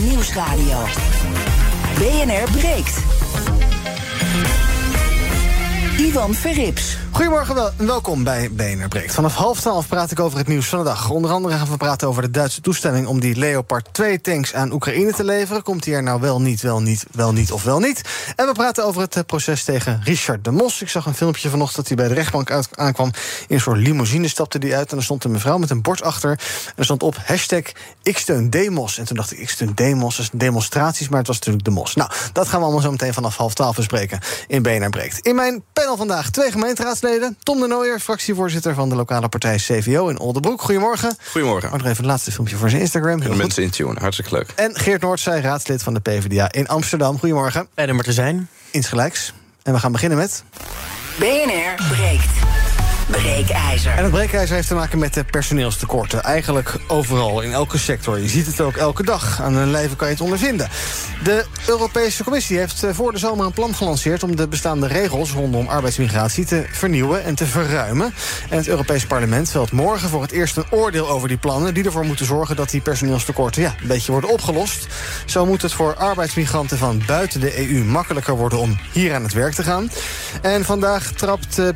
Nieuwsradio. BNR breekt. Ivan Verrips. Goedemorgen wel, en welkom bij BNR Breekt. Vanaf half twaalf praat ik over het nieuws van de dag. Onder andere gaan we praten over de Duitse toestemming... om die Leopard 2 tanks aan Oekraïne te leveren. Komt die er nou wel niet, wel niet, wel niet of wel niet? En we praten over het eh, proces tegen Richard de Mos. Ik zag een filmpje vanochtend dat hij bij de rechtbank aankwam. In een soort limousine stapte hij uit... en er stond een mevrouw met een bord achter. En er stond op hashtag ik. En toen dacht ik, ik steun Demos, is demonstraties... maar het was natuurlijk de Mos. Nou, dat gaan we allemaal zo meteen vanaf half twaalf bespreken in BNR Breekt. In mijn panel vandaag twee gemeenteraadsleden Tom de Nooijer, fractievoorzitter van de lokale partij CVO in Oldenbroek. Goedemorgen. Goedemorgen. Maar nog even het laatste filmpje voor zijn Instagram. Heel mensen intunen, hartstikke leuk. En Geert Noordzij, raadslid van de PvdA in Amsterdam. Goedemorgen. Fijn er maar te zijn. Insgelijks. En we gaan beginnen met... BNR breekt. Breekijzer. En het breekijzer heeft te maken met personeelstekorten. Eigenlijk overal, in elke sector. Je ziet het ook elke dag. Aan hun lijven kan je het ondervinden. De Europese Commissie heeft eh, voor de zomer een plan gelanceerd... om de bestaande regels rondom arbeidsmigratie te vernieuwen en te verruimen. En het Europees Parlement velt morgen voor het eerst een oordeel over die plannen... die ervoor moeten zorgen dat die personeelstekorten ja, een beetje worden opgelost. Zo moet het voor arbeidsmigranten van buiten de EU makkelijker worden... om hier aan het werk te gaan. En vandaag trapt eh,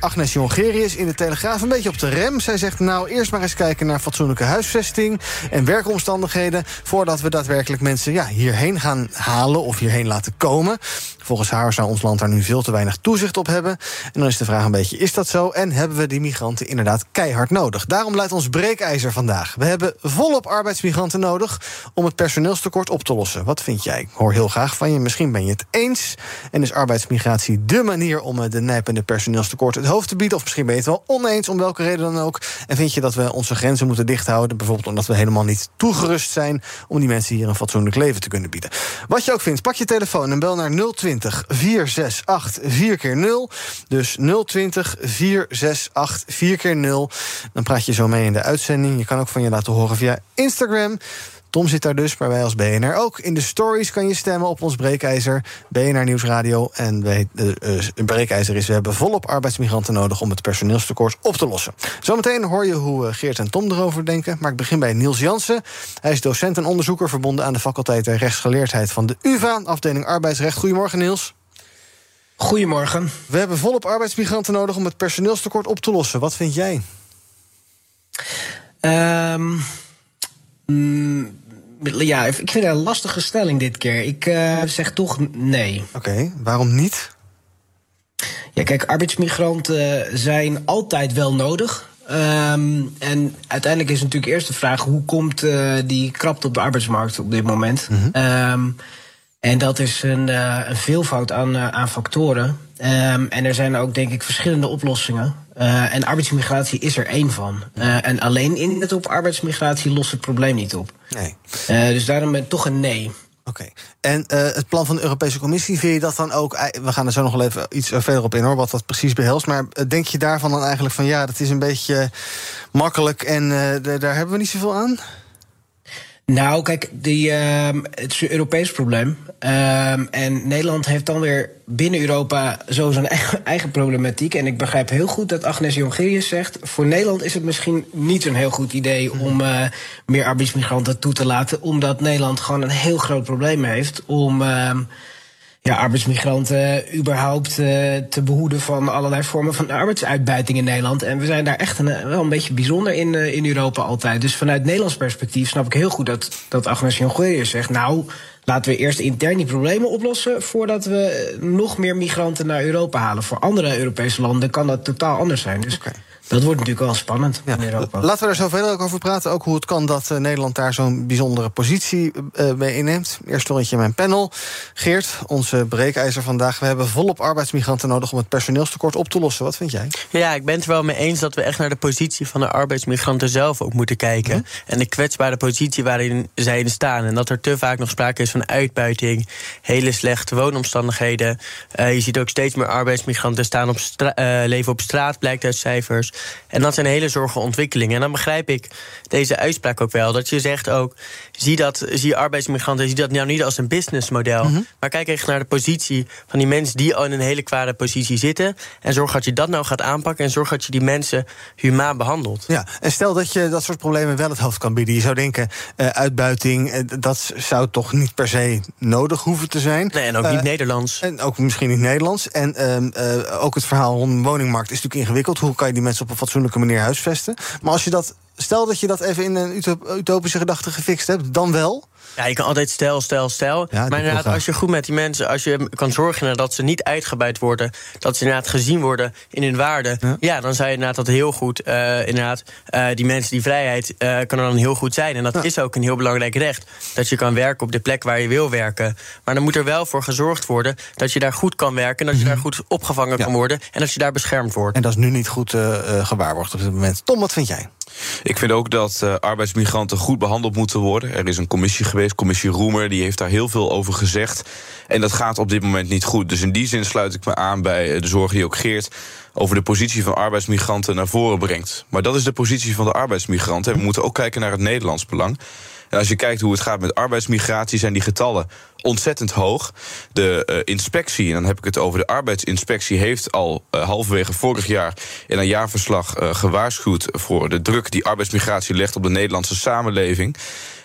Agnes Jongerius in de Telegraaf een beetje op de rem. Zij zegt nou eerst maar eens kijken naar fatsoenlijke huisvesting en werkomstandigheden voordat we daadwerkelijk mensen ja, hierheen gaan halen of hierheen laten komen. Volgens haar zou ons land daar nu veel te weinig toezicht op hebben. En dan is de vraag een beetje, is dat zo? En hebben we die migranten inderdaad keihard nodig? Daarom leidt ons breekijzer vandaag. We hebben volop arbeidsmigranten nodig om het personeelstekort op te lossen. Wat vind jij? Ik hoor heel graag van je. Misschien ben je het eens. En is arbeidsmigratie dé manier om eh, de nijpende personeelstekort het hoofd te bieden? Of misschien ben je het wel oneens, om welke reden dan ook. En vind je dat we onze grenzen moeten dichthouden? Bijvoorbeeld omdat we helemaal niet toegerust zijn om die mensen hier een fatsoenlijk leven te kunnen bieden. Wat je ook vindt, pak je telefoon en bel naar 020 468 4 keer 0 Dus 020 468 4 keer 0 Dan praat je zo mee in de uitzending. Je kan ook van je laten horen via Instagram. Tom zit daar dus, maar wij als BNR ook. In de stories kan je stemmen op ons breekijzer, BNR Nieuwsradio. En wij, de uh, breekijzer is, we hebben volop arbeidsmigranten nodig... om het personeelstekort op te lossen. Zometeen hoor je hoe Geert en Tom erover denken. Maar ik begin bij Niels Jansen. Hij is docent en onderzoeker verbonden aan de faculteit rechtsgeleerdheid... van de UvA, afdeling arbeidsrecht. Goedemorgen, Niels. Goedemorgen. We hebben volop arbeidsmigranten nodig om het personeelstekort op te lossen. Wat vind jij? Um, mm, ja, ik vind het een lastige stelling dit keer. Ik uh, zeg toch nee. Oké, okay, waarom niet? Ja, kijk, arbeidsmigranten zijn altijd wel nodig. Um, en uiteindelijk is natuurlijk eerst de vraag: hoe komt uh, die krapte op de arbeidsmarkt op dit moment? Mm -hmm. um, en dat is een, uh, een veelvoud aan, aan factoren. Um, en er zijn ook, denk ik, verschillende oplossingen. Uh, en arbeidsmigratie is er één van. en alleen in het op arbeidsmigratie lost het probleem niet op. Nee. dus daarom ben ik toch een nee. Oké. Okay. En het plan van de Europese Commissie, vind je dat dan ook... we gaan er zo nog wel even iets verder op in, hoor, wat dat precies behelst... maar denk je daarvan dan eigenlijk van... ja, dat is een beetje makkelijk en daar hebben we niet zoveel aan? Nou, kijk, die, uh, het is een Europees probleem. Um, en Nederland heeft dan weer binnen Europa zo zijn eigen, eigen, problematiek. En ik begrijp heel goed dat Agnes Jongerius zegt... voor Nederland is het misschien niet een heel goed idee... om uh, meer arbeidsmigranten toe te laten... omdat Nederland gewoon een heel groot probleem heeft... om uh, ja, arbeidsmigranten überhaupt uh, te behoeden van allerlei vormen van arbeidsuitbuiting in Nederland. En we zijn daar echt een, wel een beetje bijzonder in, uh, in Europa altijd. Dus vanuit Nederlands perspectief snap ik heel goed dat, dat Agnes Jongerius zegt... nou, laten we eerst intern die problemen oplossen... voordat we nog meer migranten naar Europa halen. Voor andere Europese landen kan dat totaal anders zijn. Dus okay. Dat wordt natuurlijk wel spannend ja. in Europa. Laten we er zo verder ook over praten. Ook hoe het kan dat uh, Nederland daar zo'n bijzondere positie uh, mee inneemt. Eerst rondje in mijn panel. Geert, onze breekijzer vandaag. We hebben volop arbeidsmigranten nodig om het personeelstekort op te lossen. Wat vind jij? Ja, ik ben het er wel mee eens dat we echt naar de positie van de arbeidsmigranten zelf ook moeten kijken. Mm. En de kwetsbare positie waarin zij in staan. En dat er te vaak nog sprake is van uitbuiting, hele slechte woonomstandigheden. Uh, je ziet ook steeds meer arbeidsmigranten staan op leven op straat, blijkt uit cijfers. En dat zijn hele zorgen ontwikkelingen. En dan begrijp ik deze uitspraak ook wel. Dat je zegt ook, zie, dat, zie arbeidsmigranten, zie dat nou niet als een businessmodel. Mhm. Maar kijk echt naar de positie van die mensen die al in een hele kwade positie zitten. En zorg dat je dat nou gaat aanpakken. En zorg dat je die mensen humaan behandelt. Ja, en stel dat je dat soort problemen wel het hoofd kan bieden. Je zou denken, uh, uitbuiting, uh, dat zou toch niet per se nodig hoeven te zijn. Nee, en ook niet uh, Nederlands. En ook misschien niet Nederlands. En ehm, ook het verhaal rond de woningmarkt is natuurlijk ingewikkeld. Hoe kan je die mensen op een fatsoenlijke manier huisvesten? Maar als je dat, stel dat je dat even in een utopische gedachte gefixt hebt, dan wel. Ja, je kan altijd stel, stel, stel. Ja, maar inderdaad, als je goed met die mensen, als je kan zorgen dat ze niet uitgebuit worden, dat ze inderdaad gezien worden in hun waarde, ja, ja dan zou je inderdaad dat heel goed, uh, inderdaad, uh, die mensen, die vrijheid, uh, kan er dan heel goed zijn. En dat ja. is ook een heel belangrijk recht. Dat je kan werken op de plek waar je wil werken. Maar dan moet er wel voor gezorgd worden dat je daar goed kan werken, dat je Mhm. daar goed opgevangen kan worden en dat je daar beschermd wordt. En dat is nu niet goed gewaarborgd op dit moment. Tom, wat vind jij? Ik vind ook dat uh, arbeidsmigranten goed behandeld moeten worden. Er is een commissie geweest, commissie Roemer, die heeft daar heel veel over gezegd. En dat gaat op dit moment niet goed. Dus in die zin sluit ik me aan bij de zorg die ook Geert over de positie van arbeidsmigranten naar voren brengt. Maar dat is de positie van de arbeidsmigranten. En we moeten ook kijken naar het Nederlands belang. En als je kijkt hoe het gaat met arbeidsmigratie, zijn die getallen ontzettend hoog. De uh, inspectie, en dan heb ik het over de arbeidsinspectie, heeft al uh, halverwege vorig jaar in een jaarverslag uh, gewaarschuwd voor de druk die arbeidsmigratie legt op de Nederlandse samenleving.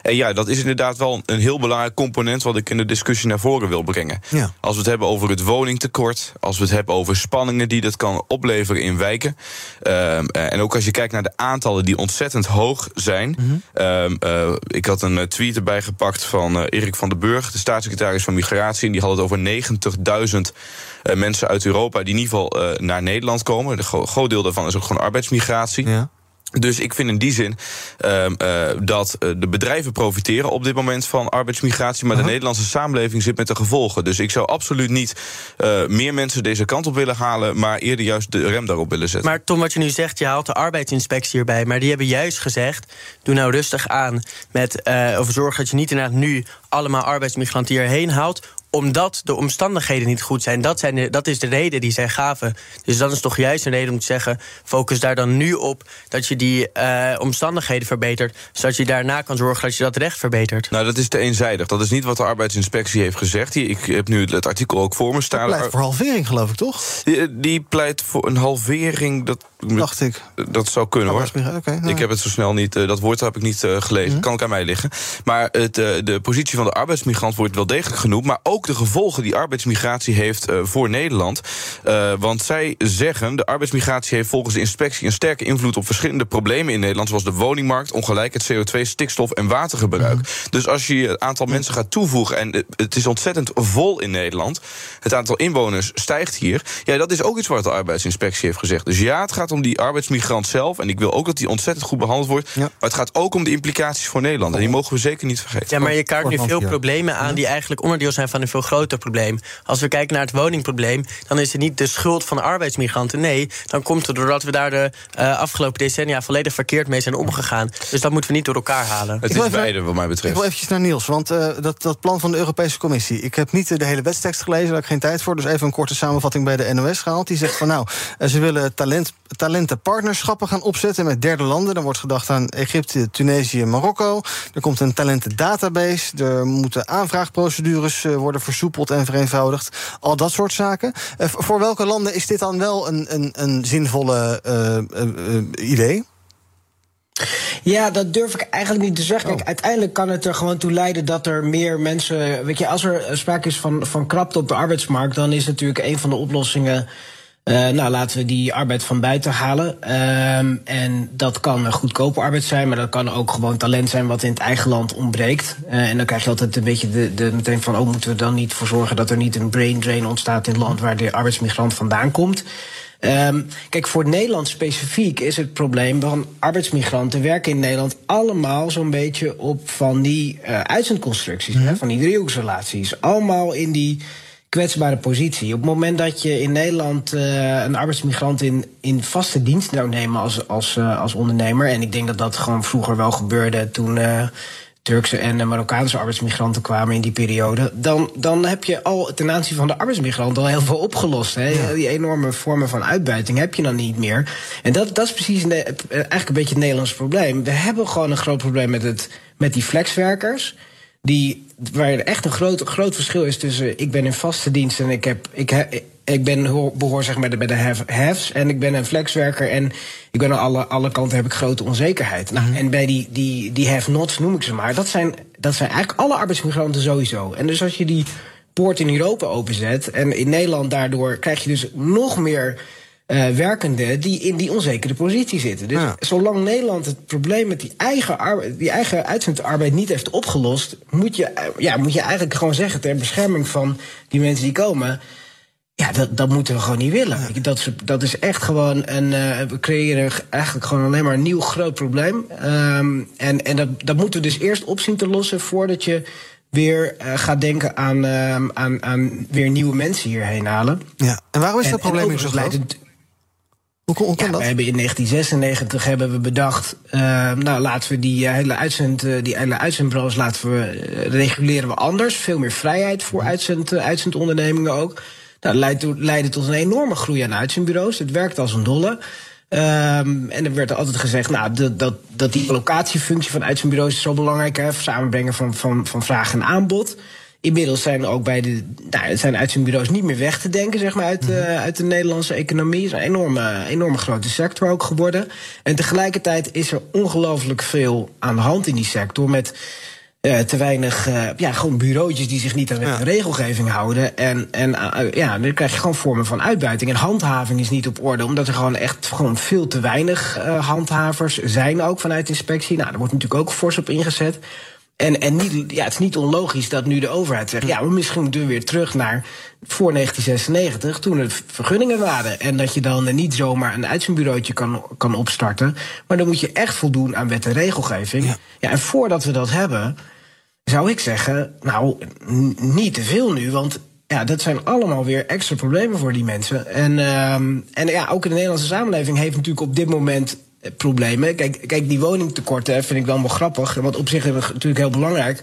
En ja, dat is inderdaad wel een heel belangrijk component wat ik in de discussie naar voren wil brengen. Ja. Als we het hebben over het woningtekort, als we het hebben over spanningen die dat kan opleveren in wijken. Um, en ook als je kijkt naar de aantallen die ontzettend hoog zijn. Mhm. Mm -hmm. um, ik had een tweet erbij gepakt van Erik van den Burg, de staatssecretaris van Migratie. En die had het over 90.000 uh, mensen uit Europa die in ieder geval uh, naar Nederland komen. Een gro groot deel daarvan is ook gewoon arbeidsmigratie. Ja. Dus ik vind in die zin uh, uh, dat uh, de bedrijven profiteren op dit moment van arbeidsmigratie, maar -huh. de Nederlandse samenleving zit met de gevolgen. Dus ik zou absoluut niet meer mensen deze kant op willen halen, maar eerder juist de rem daarop willen zetten. Maar Tom, wat je nu zegt, je haalt de arbeidsinspectie erbij, maar die hebben juist gezegd: doe nou rustig aan met over zorg dat je niet inderdaad nu allemaal arbeidsmigranten hierheen haalt omdat de omstandigheden niet goed zijn. Dat, zijn de, dat is de reden die zij gaven. Dus dat is toch juist een reden om te zeggen... focus daar dan nu op dat je die uh, omstandigheden verbetert... zodat je daarna kan zorgen dat je dat recht verbetert. Nou, dat is te eenzijdig. Dat is niet wat de arbeidsinspectie heeft gezegd. Ik heb nu het artikel ook voor me staan. Dat pleit voor halvering, geloof ik, toch? Die, die pleit voor een halvering... Dat, Dacht ik. Dat zou kunnen, hoor. Okay, nou. Ik heb het zo snel niet... Uh, dat woord heb ik niet uh, gelezen. Mhm. Kan ook aan mij liggen. Maar het, de positie van de arbeidsmigrant wordt wel degelijk genoemd... maar ook de gevolgen die arbeidsmigratie heeft voor Nederland. Want zij zeggen, de arbeidsmigratie heeft volgens de inspectie... een sterke invloed op verschillende problemen in Nederland... zoals de woningmarkt, ongelijkheid, CO2, stikstof en watergebruik. Mm. Dus als je het aantal mm. mensen gaat toevoegen... en het is ontzettend vol in Nederland... het aantal inwoners stijgt hier... ja, dat is ook iets wat de arbeidsinspectie heeft gezegd. Dus ja, het gaat om die arbeidsmigrant zelf... en ik wil ook dat die ontzettend goed behandeld wordt... Ja. maar het gaat ook om de implicaties voor Nederland. En die mogen we zeker niet vergeten. Ja, maar je kaart nu veel problemen aan... die eigenlijk onderdeel zijn van een veel groter probleem. Als we kijken naar het woningprobleem, dan is het niet de schuld van de arbeidsmigranten. Nee, dan komt het doordat we daar de uh, afgelopen decennia volledig verkeerd mee zijn omgegaan. Dus dat moeten we niet door elkaar halen. Het is beide, wat mij betreft. Ik wil eventjes naar Niels, want uh, dat, dat plan van de Europese Commissie. Ik heb niet de hele wetstekst gelezen, daar heb ik geen tijd voor. Dus even een korte samenvatting bij de NOS gehaald. Die zegt van nou, ze willen talent, talentenpartnerschappen gaan opzetten met derde landen. Dan wordt gedacht aan Egypte, Tunesië, Marokko. Er komt een talentendatabase. Er moeten aanvraagprocedures uh, worden versoepeld en vereenvoudigd. Al dat soort zaken. Uh, voor welke landen is dit dan wel een, een, een zinvolle uh, idee? Ja, dat durf ik eigenlijk niet te zeggen. Oh. Kijk, uiteindelijk kan het er gewoon toe leiden dat er meer mensen. Weet je, als er sprake is van, van krapte op de arbeidsmarkt, dan is natuurlijk een van de oplossingen. Uh, nou, laten we die arbeid van buiten halen. Uh, en dat kan goedkope arbeid zijn, maar dat kan ook gewoon talent zijn wat in het eigen land ontbreekt. Uh, en dan krijg je altijd een beetje de, de, meteen van, oh, moeten we dan niet voor zorgen dat er niet een brain drain ontstaat in het land waar de arbeidsmigrant vandaan komt. Um, kijk, voor Nederland specifiek is het probleem van arbeidsmigranten werken in Nederland allemaal zo'n beetje op van die uh, uitzendconstructies, hè, van die driehoeksrelaties. Allemaal in die kwetsbare positie. Op het moment dat je in Nederland uh, een arbeidsmigrant in, in vaste dienst zou nemen als, als, uh, als ondernemer, en ik denk dat dat gewoon vroeger wel gebeurde toen. Uh, Turkse en Marokkaanse arbeidsmigranten kwamen in die periode. Dan, dan heb je al ten aanzien van de arbeidsmigranten al heel veel opgelost. Hè? Die enorme vormen van uitbuiting heb je dan niet meer. En dat, dat is precies eigenlijk een beetje het Nederlands probleem. We hebben gewoon een groot probleem met, het, met die flexwerkers. Die, waar er echt een groot, groot verschil is tussen ik ben in vaste dienst en ik, heb, ik, ik ben, behoor zeg maar bij de haves en ik ben een flexwerker en ik ben aan alle, alle kanten heb ik grote onzekerheid. Nou, mhm. En bij die, die, die have-nots noem ik ze maar, dat zijn, dat zijn eigenlijk alle arbeidsmigranten sowieso. En dus als je die poort in Europa openzet en in Nederland daardoor krijg je dus nog meer uh, werkenden die in die onzekere positie zitten. Dus zolang Nederland het probleem met die eigen, arbeid, die eigen uitzendarbeid niet heeft opgelost, moet je, eh, ja, moet je eigenlijk gewoon zeggen ter bescherming van die mensen die komen. Ja, dat, dat moeten we gewoon niet willen. Dat, is, dat is echt gewoon een. Uh, we creëren eigenlijk gewoon alleen maar een nieuw groot probleem. Um, en en dat, dat moeten we dus eerst op zien te lossen voordat je weer uh, gaat denken aan, uh, aan, aan weer nieuwe mensen hierheen halen. Ja, en waarom is dat probleem zo groot? Hoe, kan dat? We hebben in 1996 hebben we bedacht, uh, nou laten we die eh, hele uitzend, uh, die hele uitzendbureaus laten we reguleren we anders, veel meer vrijheid voor uitzend, uitzendondernemingen ook. Nou, dat leidde tot een enorme groei aan uitzendbureaus. Het werkt als een dolle. Um, en er werd altijd gezegd nou, dat, dat, dat die locatiefunctie van uitzendbureaus is zo belangrijk. Hè, samenbrengen van, van, van vraag en aanbod. Inmiddels zijn ook bij de nou, zijn uitzendbureaus niet meer weg te denken zeg maar, uit, uh, uit de Nederlandse economie. Het is een enorme, enorme grote sector ook geworden. En tegelijkertijd is er ongelooflijk veel aan de hand in die sector. Met uh, te weinig, uh, ja, gewoon bureautjes die zich niet aan de regelgeving houden. En, en ja, dan krijg je gewoon vormen van uitbuiting. En handhaving is niet op orde, omdat er gewoon echt gewoon veel te weinig handhavers zijn ook vanuit inspectie. Nou, daar wordt natuurlijk ook fors op ingezet. En, en niet, ja, het is niet onlogisch dat nu de overheid zegt... ja, maar misschien moeten we weer terug naar voor 1996... toen er vergunningen waren. En dat je dan niet zomaar een uitzendbureautje kan, kan opstarten. Maar dan moet je echt voldoen aan wet en regelgeving. Ja. ja en voordat we dat hebben, zou ik zeggen... nou, niet te veel nu, want ja, dat zijn allemaal weer extra problemen voor die mensen. En, uh, en ja, ook in de Nederlandse samenleving heeft natuurlijk op dit moment problemen. Kijk, kijk, die woningtekorten vind ik dan wel grappig. Want op zich is het natuurlijk heel belangrijk.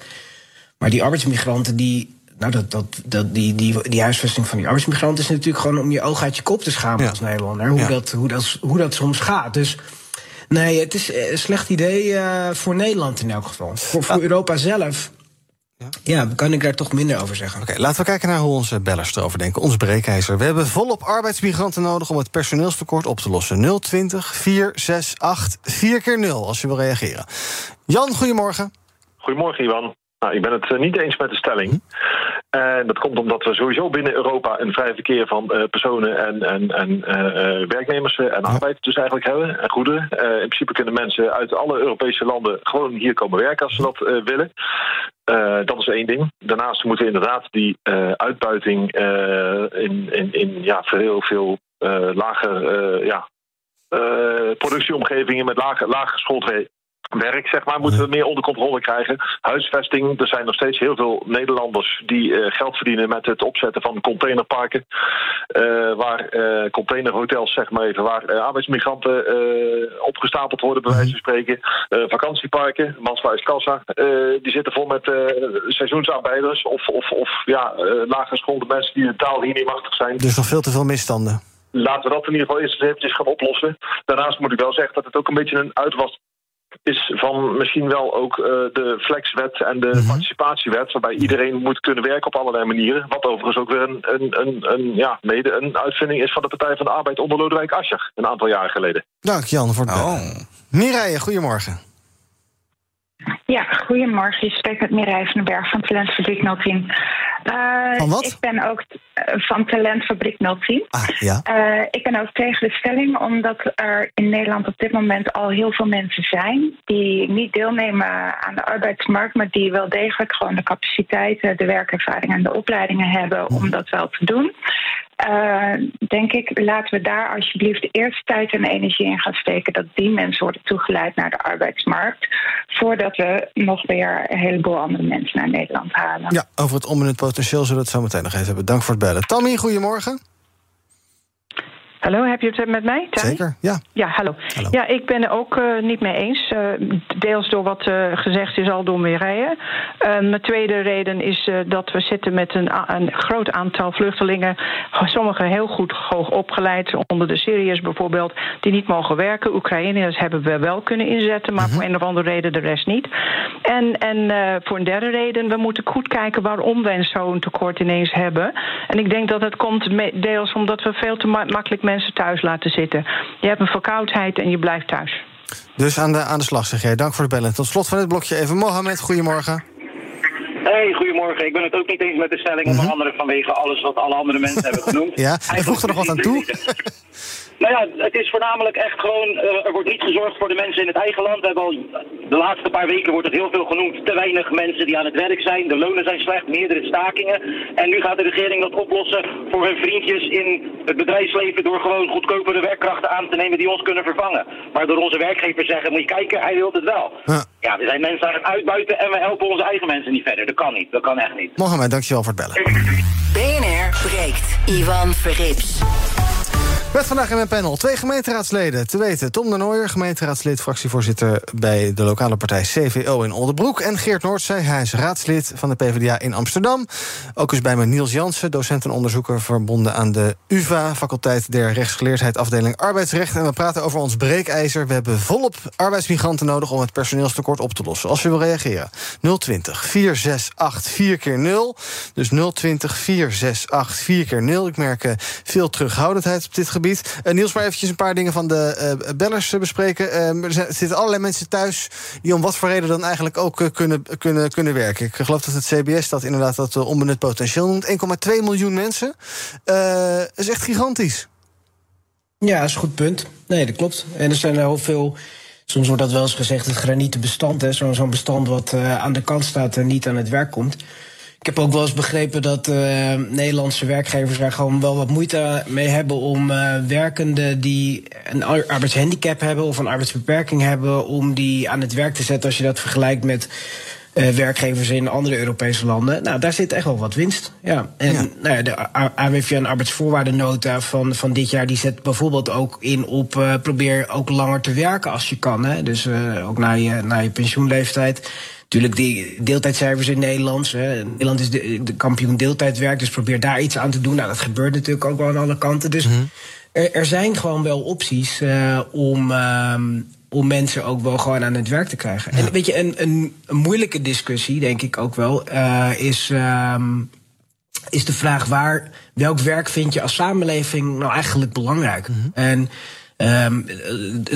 Maar die arbeidsmigranten, die. Nou, dat, dat, dat, die, die, die huisvesting van die arbeidsmigranten is natuurlijk gewoon om je oog uit je kop te schamen als Nederlander. Hoe, dat, hoe, dat, hoe dat soms gaat. Dus nee, het is een slecht idee uh, voor Nederland in elk geval. Voor, voor Europa zelf ja? ja, kan ik daar toch minder over zeggen. Oké, laten we kijken naar hoe onze bellers erover denken. Ons breekijzer. We hebben volop arbeidsmigranten nodig om het personeelstekort op te lossen. 020 468 4 keer 0 als je wil reageren. Jan, goedemorgen. Goedemorgen, Ivan. Nou, ik ben het eh, niet eens met de stelling. Hm? En dat komt omdat we sowieso binnen Europa een vrij verkeer van uh, personen en, en, en uh, werknemers en arbeid dus eigenlijk hebben. En goederen. Uh, in principe kunnen mensen uit alle Europese landen gewoon hier komen werken als ze dat willen. dat is één ding. Daarnaast moeten we inderdaad die uitbuiting in, in, in ja, heel veel lager ja, productieomgevingen met laag geschoold werk, zeg maar, moeten we meer onder controle krijgen. Huisvesting, er zijn nog steeds heel veel Nederlanders die uh, geld verdienen met het opzetten van containerparken. Uh, waar uh, containerhotels, zeg maar even, waar arbeidsmigranten opgestapeld worden, bij wijze van spreken. vakantieparken, Manswijs Kassa, die zitten vol met seizoensarbeiders of, of, of ja, laaggeschoolde mensen die de taal hier niet machtig zijn. Dus nog veel te veel misstanden laten we dat in ieder geval eerst eventjes gaan oplossen. Daarnaast moet ik wel zeggen dat het ook een beetje een uitwas is van misschien wel ook uh, de flexwet en de mhm. participatiewet, waarbij iedereen moet kunnen werken op allerlei manieren. Wat overigens ook weer een, een, een, een, ja, mede een uitvinding is van de Partij van de Arbeid onder Lodewijk Asscher een aantal jaren geleden. Dank Jan voor het oh. Mireille, goedemorgen. Ja, goedemorgen. Je spreekt met Mireille van den Berg van Talentfabriek 010. Uh, van wat? Ik ben ook uh, van Talentfabriek 010. Ah, ja. Uh, ik ben ook tegen de stelling, omdat er in Nederland op dit moment al heel veel mensen zijn die niet deelnemen aan de arbeidsmarkt, maar die wel degelijk gewoon de capaciteiten, de werkervaring en de opleidingen hebben om hm. dat wel te doen. Uh, denk ik, laten we daar alsjeblieft eerst tijd en energie in gaan steken dat die mensen worden toegeleid naar de arbeidsmarkt, voordat we nog weer een heleboel andere mensen naar Nederland halen. Ja, over het onbenut potentieel zullen we het zo meteen nog even hebben. Dank voor het bellen. Tammy, goedemorgen. Hallo, heb je het met mij? Zeker, ja. Ja, hallo. Ja, ik ben er ook uh, niet mee eens. Uh, deels door wat uh, gezegd is al door Mireille. mijn tweede reden is dat we zitten met een, een, groot aantal vluchtelingen. Sommigen heel goed hoog opgeleid, onder de Syriërs bijvoorbeeld, die niet mogen werken. Oekraïners hebben we wel kunnen inzetten, maar voor een of andere reden de rest niet. En, en voor een derde reden, we moeten goed kijken waarom we zo'n tekort ineens hebben. En ik denk dat het komt deels omdat we veel te ma makkelijk mensen thuis laten zitten. Je hebt een verkoudheid en je blijft thuis. Dus aan de, aan de slag zeg jij. Dank voor het bellen. Tot slot van dit blokje even Mohamed. Goedemorgen. Hey, goedemorgen. Ik ben het ook niet eens met de stelling, mm -hmm. onder andere vanwege alles wat alle andere mensen hebben genoemd. Ja, hij voegt er nog wat aan toe. Nou ja, het is voornamelijk echt gewoon, uh, er wordt niet gezorgd voor de mensen in het eigen land. We hebben al, de laatste paar weken wordt het heel veel genoemd. Te weinig mensen die aan het werk zijn. De lonen zijn slecht, meerdere stakingen. En nu gaat de regering dat oplossen voor hun vriendjes in het bedrijfsleven door gewoon goedkopere werkkrachten aan te nemen die ons kunnen vervangen. Maar door onze werkgevers zeggen, moet je kijken, hij wil het wel. Ja. ja, we zijn mensen aan het uitbuiten en we helpen onze eigen mensen niet verder. Dat kan niet, dat kan echt niet. Mohamed, dankjewel voor het bellen. BNR breekt. Ivan Verrips. Met vandaag in mijn panel twee gemeenteraadsleden. Te weten Tom de Nooijer, gemeenteraadslid, fractievoorzitter... bij de lokale partij CVO in Oldenbroek. En Geert Noordzij, hij is raadslid van de PvdA in Amsterdam. Ook is bij me Niels Jansen, docent en onderzoeker... verbonden aan de UvA, faculteit der rechtsgeleerdheid... afdeling arbeidsrecht. En we praten over ons breekijzer. We hebben volop arbeidsmigranten nodig om het personeelstekort op te lossen. Als je wil reageren, 020 468 4 keer 0 Dus 020 468 4 keer 0 Ik merk uh, veel terughoudendheid op dit gebied Uh, Niels, maar eventjes een paar dingen van de uh, bellers bespreken. Uh, er, zitten allerlei mensen thuis die om wat voor reden dan eigenlijk ook kunnen, kunnen, kunnen werken. Ik geloof dat het CBS dat inderdaad dat onbenut potentieel noemt. 1,2 miljoen mensen. is echt gigantisch. Ja, dat is een goed punt. Nee, dat klopt. En er zijn heel veel... Soms wordt dat wel eens gezegd, het granieten bestand. Zo'n zo bestand wat aan de kant staat en niet aan het werk komt. Ik heb ook wel eens begrepen dat uh, Nederlandse werkgevers daar gewoon wel wat moeite mee hebben om uh, werkenden die een arbeidshandicap hebben of een arbeidsbeperking hebben, om die aan het werk te zetten als je dat vergelijkt met uh, werkgevers in andere Europese landen. Nou, daar zit echt wel wat winst. Ja. En ja. Nou ja, de AWVN arbeidsvoorwaardennota van, van dit jaar... die zet bijvoorbeeld ook in op... Uh, probeer ook langer te werken als je kan. Hè? Dus uh, ook na je, na je pensioenleeftijd. Natuurlijk, die deeltijdcijfers in Nederland. Hè. Nederland is de, de, kampioen deeltijdwerk, dus probeer daar iets aan te doen. Nou, dat gebeurt natuurlijk ook wel aan alle kanten. Dus mm-hmm. er, er, zijn gewoon wel opties uh, om. Um, om mensen ook wel gewoon aan het werk te krijgen. Ja. En weet je, een, een, een, moeilijke discussie, denk ik ook wel, uh, is, um, is de vraag waar, welk werk vind je als samenleving nou eigenlijk belangrijk? Mm-hmm. En Um,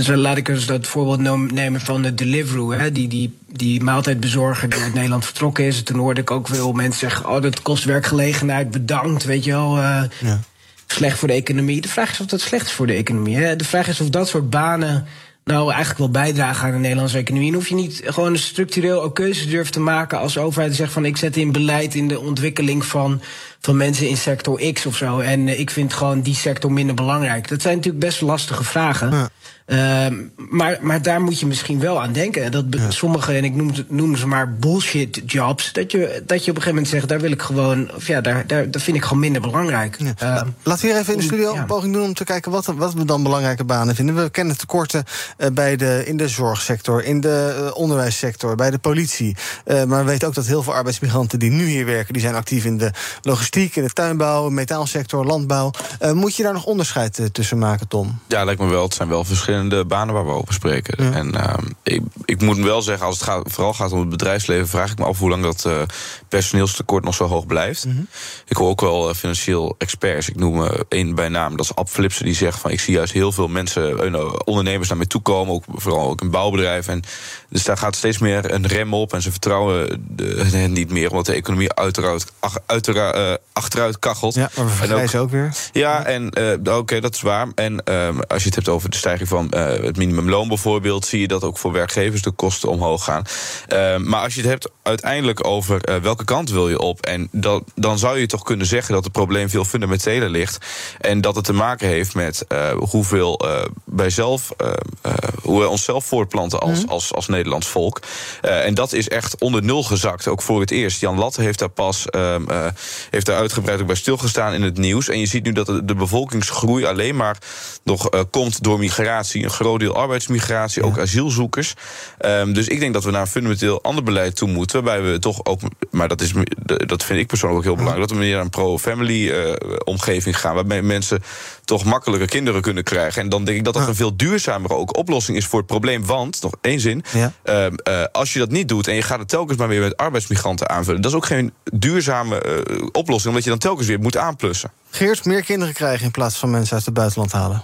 laat ik eens dat voorbeeld nemen van de Deliveroo. Hè, die, die, die maaltijdbezorger die uit Nederland vertrokken is. Toen hoorde ik ook veel mensen zeggen: Oh, dat kost werkgelegenheid, bedankt. Weet je wel. Uh, ja. Slecht voor de economie. De vraag is of dat slecht is voor de economie. Hè? De vraag is of dat soort banen nou eigenlijk wel bijdragen aan de Nederlandse economie. En hoef je niet gewoon structureel ook keuzes durft te maken als overheid die zegt van ik zet in beleid in de ontwikkeling van, van mensen in sector X of zo. En uh, ik vind gewoon die sector minder belangrijk. Dat zijn natuurlijk best lastige vragen. Uh, maar, maar daar moet je misschien wel aan denken. Dat ja. sommige, en ik noem, noem ze maar bullshit jobs, dat je, dat je op een gegeven moment zegt, daar wil ik gewoon, of ja, daar, daar, dat vind ik gewoon minder belangrijk. Ja. Uh, Laten we hier even in de studio een poging doen om te kijken wat, wat we dan belangrijke banen vinden. We kennen tekorten uh, bij de, in de zorgsector, in de uh, onderwijssector, bij de politie. Uh, maar we weten ook dat heel veel arbeidsmigranten die nu hier werken, die zijn actief in de logistiek, in de tuinbouw, metaalsector, landbouw. moet je daar nog onderscheid tussen maken, Tom? Ja, lijkt me wel. Het zijn wel verschillende de banen waar we over spreken. Ja. En uh, ik, ik moet wel zeggen, als het gaat, vooral gaat om het bedrijfsleven, vraag ik me af hoe lang dat uh, personeelstekort nog zo hoog blijft. Mm -hmm. Ik hoor ook wel uh, financieel experts. Ik noem één bij naam, dat is Ab Flipsen, die zegt van ik zie juist heel veel mensen, ondernemers naar mij toe komen, ook, vooral ook in bouwbedrijven. En dus daar gaat steeds meer een rem op en ze vertrouwen hen niet meer, omdat de economie uiteraard, uiteraard achteruit kachelt. Ja, maar we vergrijzen ook, ook, weer. Ja, en oké, okay, dat is waar. En ehm, als je het hebt over de stijging van uh, het minimumloon bijvoorbeeld, zie je dat ook voor werkgevers de kosten omhoog gaan. Uh, maar als je het hebt uiteindelijk over welke kant wil je op. En dat, dan zou je toch kunnen zeggen dat het probleem veel fundamenteler ligt. En dat het te maken heeft met hoeveel wij zelf, hoe we onszelf voortplanten als, mm. als, als Nederlands volk. en dat is echt onder nul gezakt, ook voor het eerst. Jan Latte heeft daar pas heeft daar uitgebreid ook bij stilgestaan in het nieuws. En je ziet nu dat de, bevolkingsgroei alleen maar nog komt door migratie. Een groot deel arbeidsmigratie, ja. ook asielzoekers. Um, dus ik denk dat we naar een fundamenteel ander beleid toe moeten. Waarbij we toch ook, maar dat, is, dat vind ik persoonlijk ook heel belangrijk, dat we meer naar een pro-family omgeving gaan. Waarbij mensen toch makkelijker kinderen kunnen krijgen. En dan denk ik dat dat een veel duurzamere ook oplossing is voor het probleem. Want, nog één zin, ja. uh, uh, als je dat niet doet en je gaat het telkens maar weer met arbeidsmigranten aanvullen, dat is ook geen duurzame uh, oplossing, omdat je dan telkens weer moet aanplussen. Geert, meer kinderen krijgen in plaats van mensen uit het buitenland halen.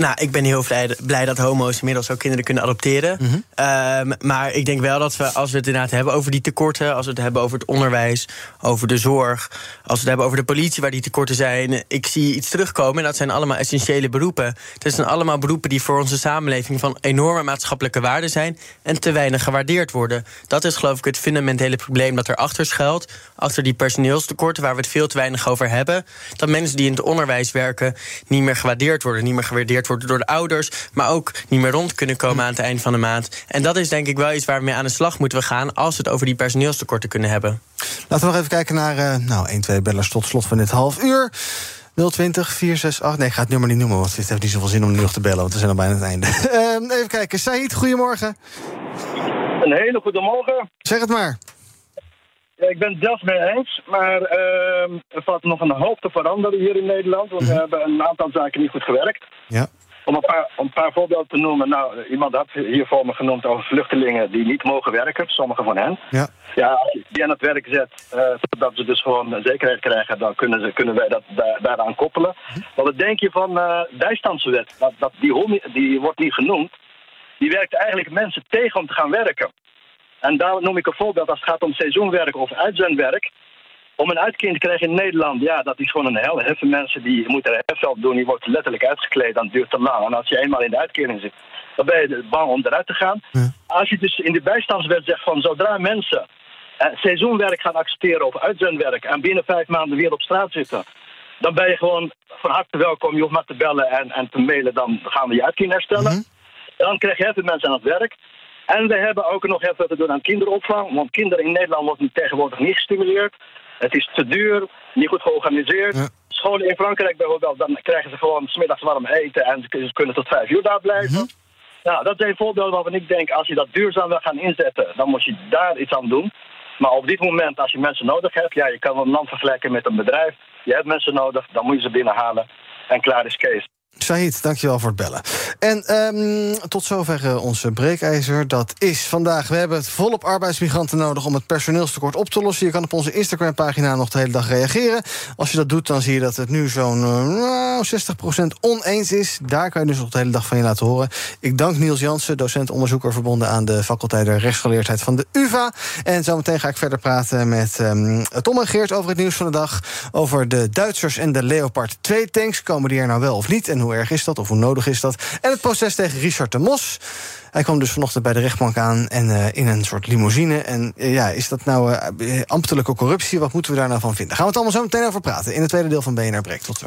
Nou, ik ben heel blij, blij, dat homo's inmiddels ook kinderen kunnen adopteren. Mm -hmm. um, maar ik denk wel dat we, als we het inderdaad hebben over die tekorten... als we het hebben over het onderwijs, over de zorg... als we het hebben over de politie waar die tekorten zijn... ik zie iets terugkomen en dat zijn allemaal essentiële beroepen. Het zijn allemaal beroepen die voor onze samenleving... van enorme maatschappelijke waarde zijn... en te weinig gewaardeerd worden. Dat is geloof ik het fundamentele probleem dat erachter schuilt. Achter die personeelstekorten waar we het veel te weinig over hebben. Dat mensen die in het onderwijs werken niet meer gewaardeerd worden... niet meer gewaardeerd worden worden door de ouders, maar ook niet meer rond kunnen komen aan het eind van de maand. En dat is denk ik wel iets waar we mee aan de slag moeten we gaan als we het over die personeelstekorten kunnen hebben. Laten we nog even kijken naar uh, nou, 1, 2 bellers tot slot van dit half uur. 020 468. Nee, ik ga het nummer niet noemen, want het heeft niet zoveel zin om nu nog te bellen, want we zijn al bijna aan het einde. uh, even kijken. Said, goedemorgen. Een hele goede morgen. Zeg het maar. Ja, ik ben het zelfs mee eens, maar uh, er valt nog een hoop te veranderen hier in Nederland. Want we mhm. hebben een aantal zaken niet goed gewerkt. Ja. Om een, paar, om een paar voorbeelden te noemen. Nou, iemand had hier voor me genoemd over vluchtelingen die niet mogen werken. Sommige van hen. Ja. Ja, als je die aan het werk zet, uh, zodat ze dus gewoon zekerheid krijgen, dan kunnen, ze, kunnen wij dat daar, daaraan koppelen. Wat denk je van uh, bijstandswet? Dat, dat, die, die wordt niet genoemd. Die werkt eigenlijk mensen tegen om te gaan werken. En daar noem ik een voorbeeld als het gaat om seizoenwerk of uitzendwerk. Om een uitkering te krijgen in Nederland, ja, dat is gewoon een hel. Heel veel mensen die moeten er hefveld doen, die wordt letterlijk uitgekleed, dan duurt het te lang. En als je eenmaal in de uitkering zit, dan ben je bang om eruit te gaan. Als je dus in de bijstandswet zegt van zodra mensen seizoenwerk gaan accepteren of uitzendwerk en binnen vijf maanden weer op straat zitten, dan ben je gewoon van harte welkom. Je hoeft maar te bellen en, en te mailen, dan gaan we je uitkering herstellen. Mhm. Dan krijg je heel veel mensen aan het werk. En we hebben ook nog heel veel te doen aan kinderopvang. Want kinderen in Nederland worden tegenwoordig niet gestimuleerd. Het is te duur, niet goed georganiseerd. Scholen in Frankrijk bijvoorbeeld, dan krijgen ze gewoon smiddags warm eten en ze kunnen tot vijf uur daar blijven. Mm Nou, dat zijn voorbeelden waarvan ik denk, als je dat duurzaam wil gaan inzetten, dan moet je daar iets aan doen. Maar op dit moment, als je mensen nodig hebt, ja, je kan een land vergelijken met een bedrijf. Je hebt mensen nodig, dan moet je ze binnenhalen. En klaar is Kees. Said, dankjewel voor het bellen. En um, tot zover uh, onze breekijzer. Dat is vandaag. We hebben het volop arbeidsmigranten nodig om het personeelstekort op te lossen. Je kan op onze Instagram-pagina nog de hele dag reageren. Als je dat doet, dan zie je dat het nu zo'n uh, 60% oneens is. Daar kan je dus nog de hele dag van je laten horen. Ik dank Niels Jansen, docent-onderzoeker verbonden aan de faculteit der rechtsgeleerdheid van de UVA. En zometeen ga ik verder praten met um, Tom en Geert over het nieuws van de dag. Over de Duitsers en de Leopard 2 tanks. Komen die er nou wel of niet? En hoe erg is dat of hoe nodig is dat? En het proces tegen Richard de Mos. Hij kwam dus vanochtend bij de rechtbank aan en uh, in een soort limousine. En uh, ja, is dat nou uh, ambtelijke corruptie? Wat moeten we daar nou van vinden? Gaan we het allemaal zo meteen over praten in het tweede deel van BNR Break. Tot zo.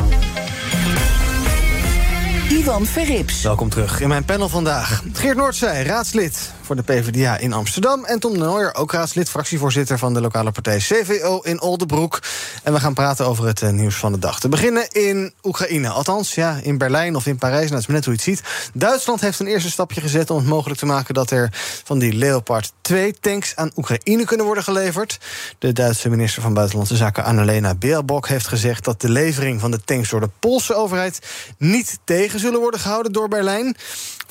Ivan Verrips. Welkom terug in mijn panel vandaag. Geert Noordzij, raadslid voor de PvdA in Amsterdam. En Tom de Nooijer, ook raadslid, fractievoorzitter van de lokale partij CVO in Oldenbroek. En we gaan praten over het uh, nieuws van de dag. Te beginnen in Oekraïne. Althans, ja, in Berlijn of in Parijs, nou, dat is net hoe je het ziet. Duitsland heeft een eerste stapje gezet om het mogelijk te maken dat er van die Leopard 2 tanks aan Oekraïne kunnen worden geleverd. De Duitse minister van Buitenlandse Zaken Annalena Baerbock heeft gezegd dat de levering van de tanks door de Poolse overheid niet tegen zullen worden gehouden door Berlijn.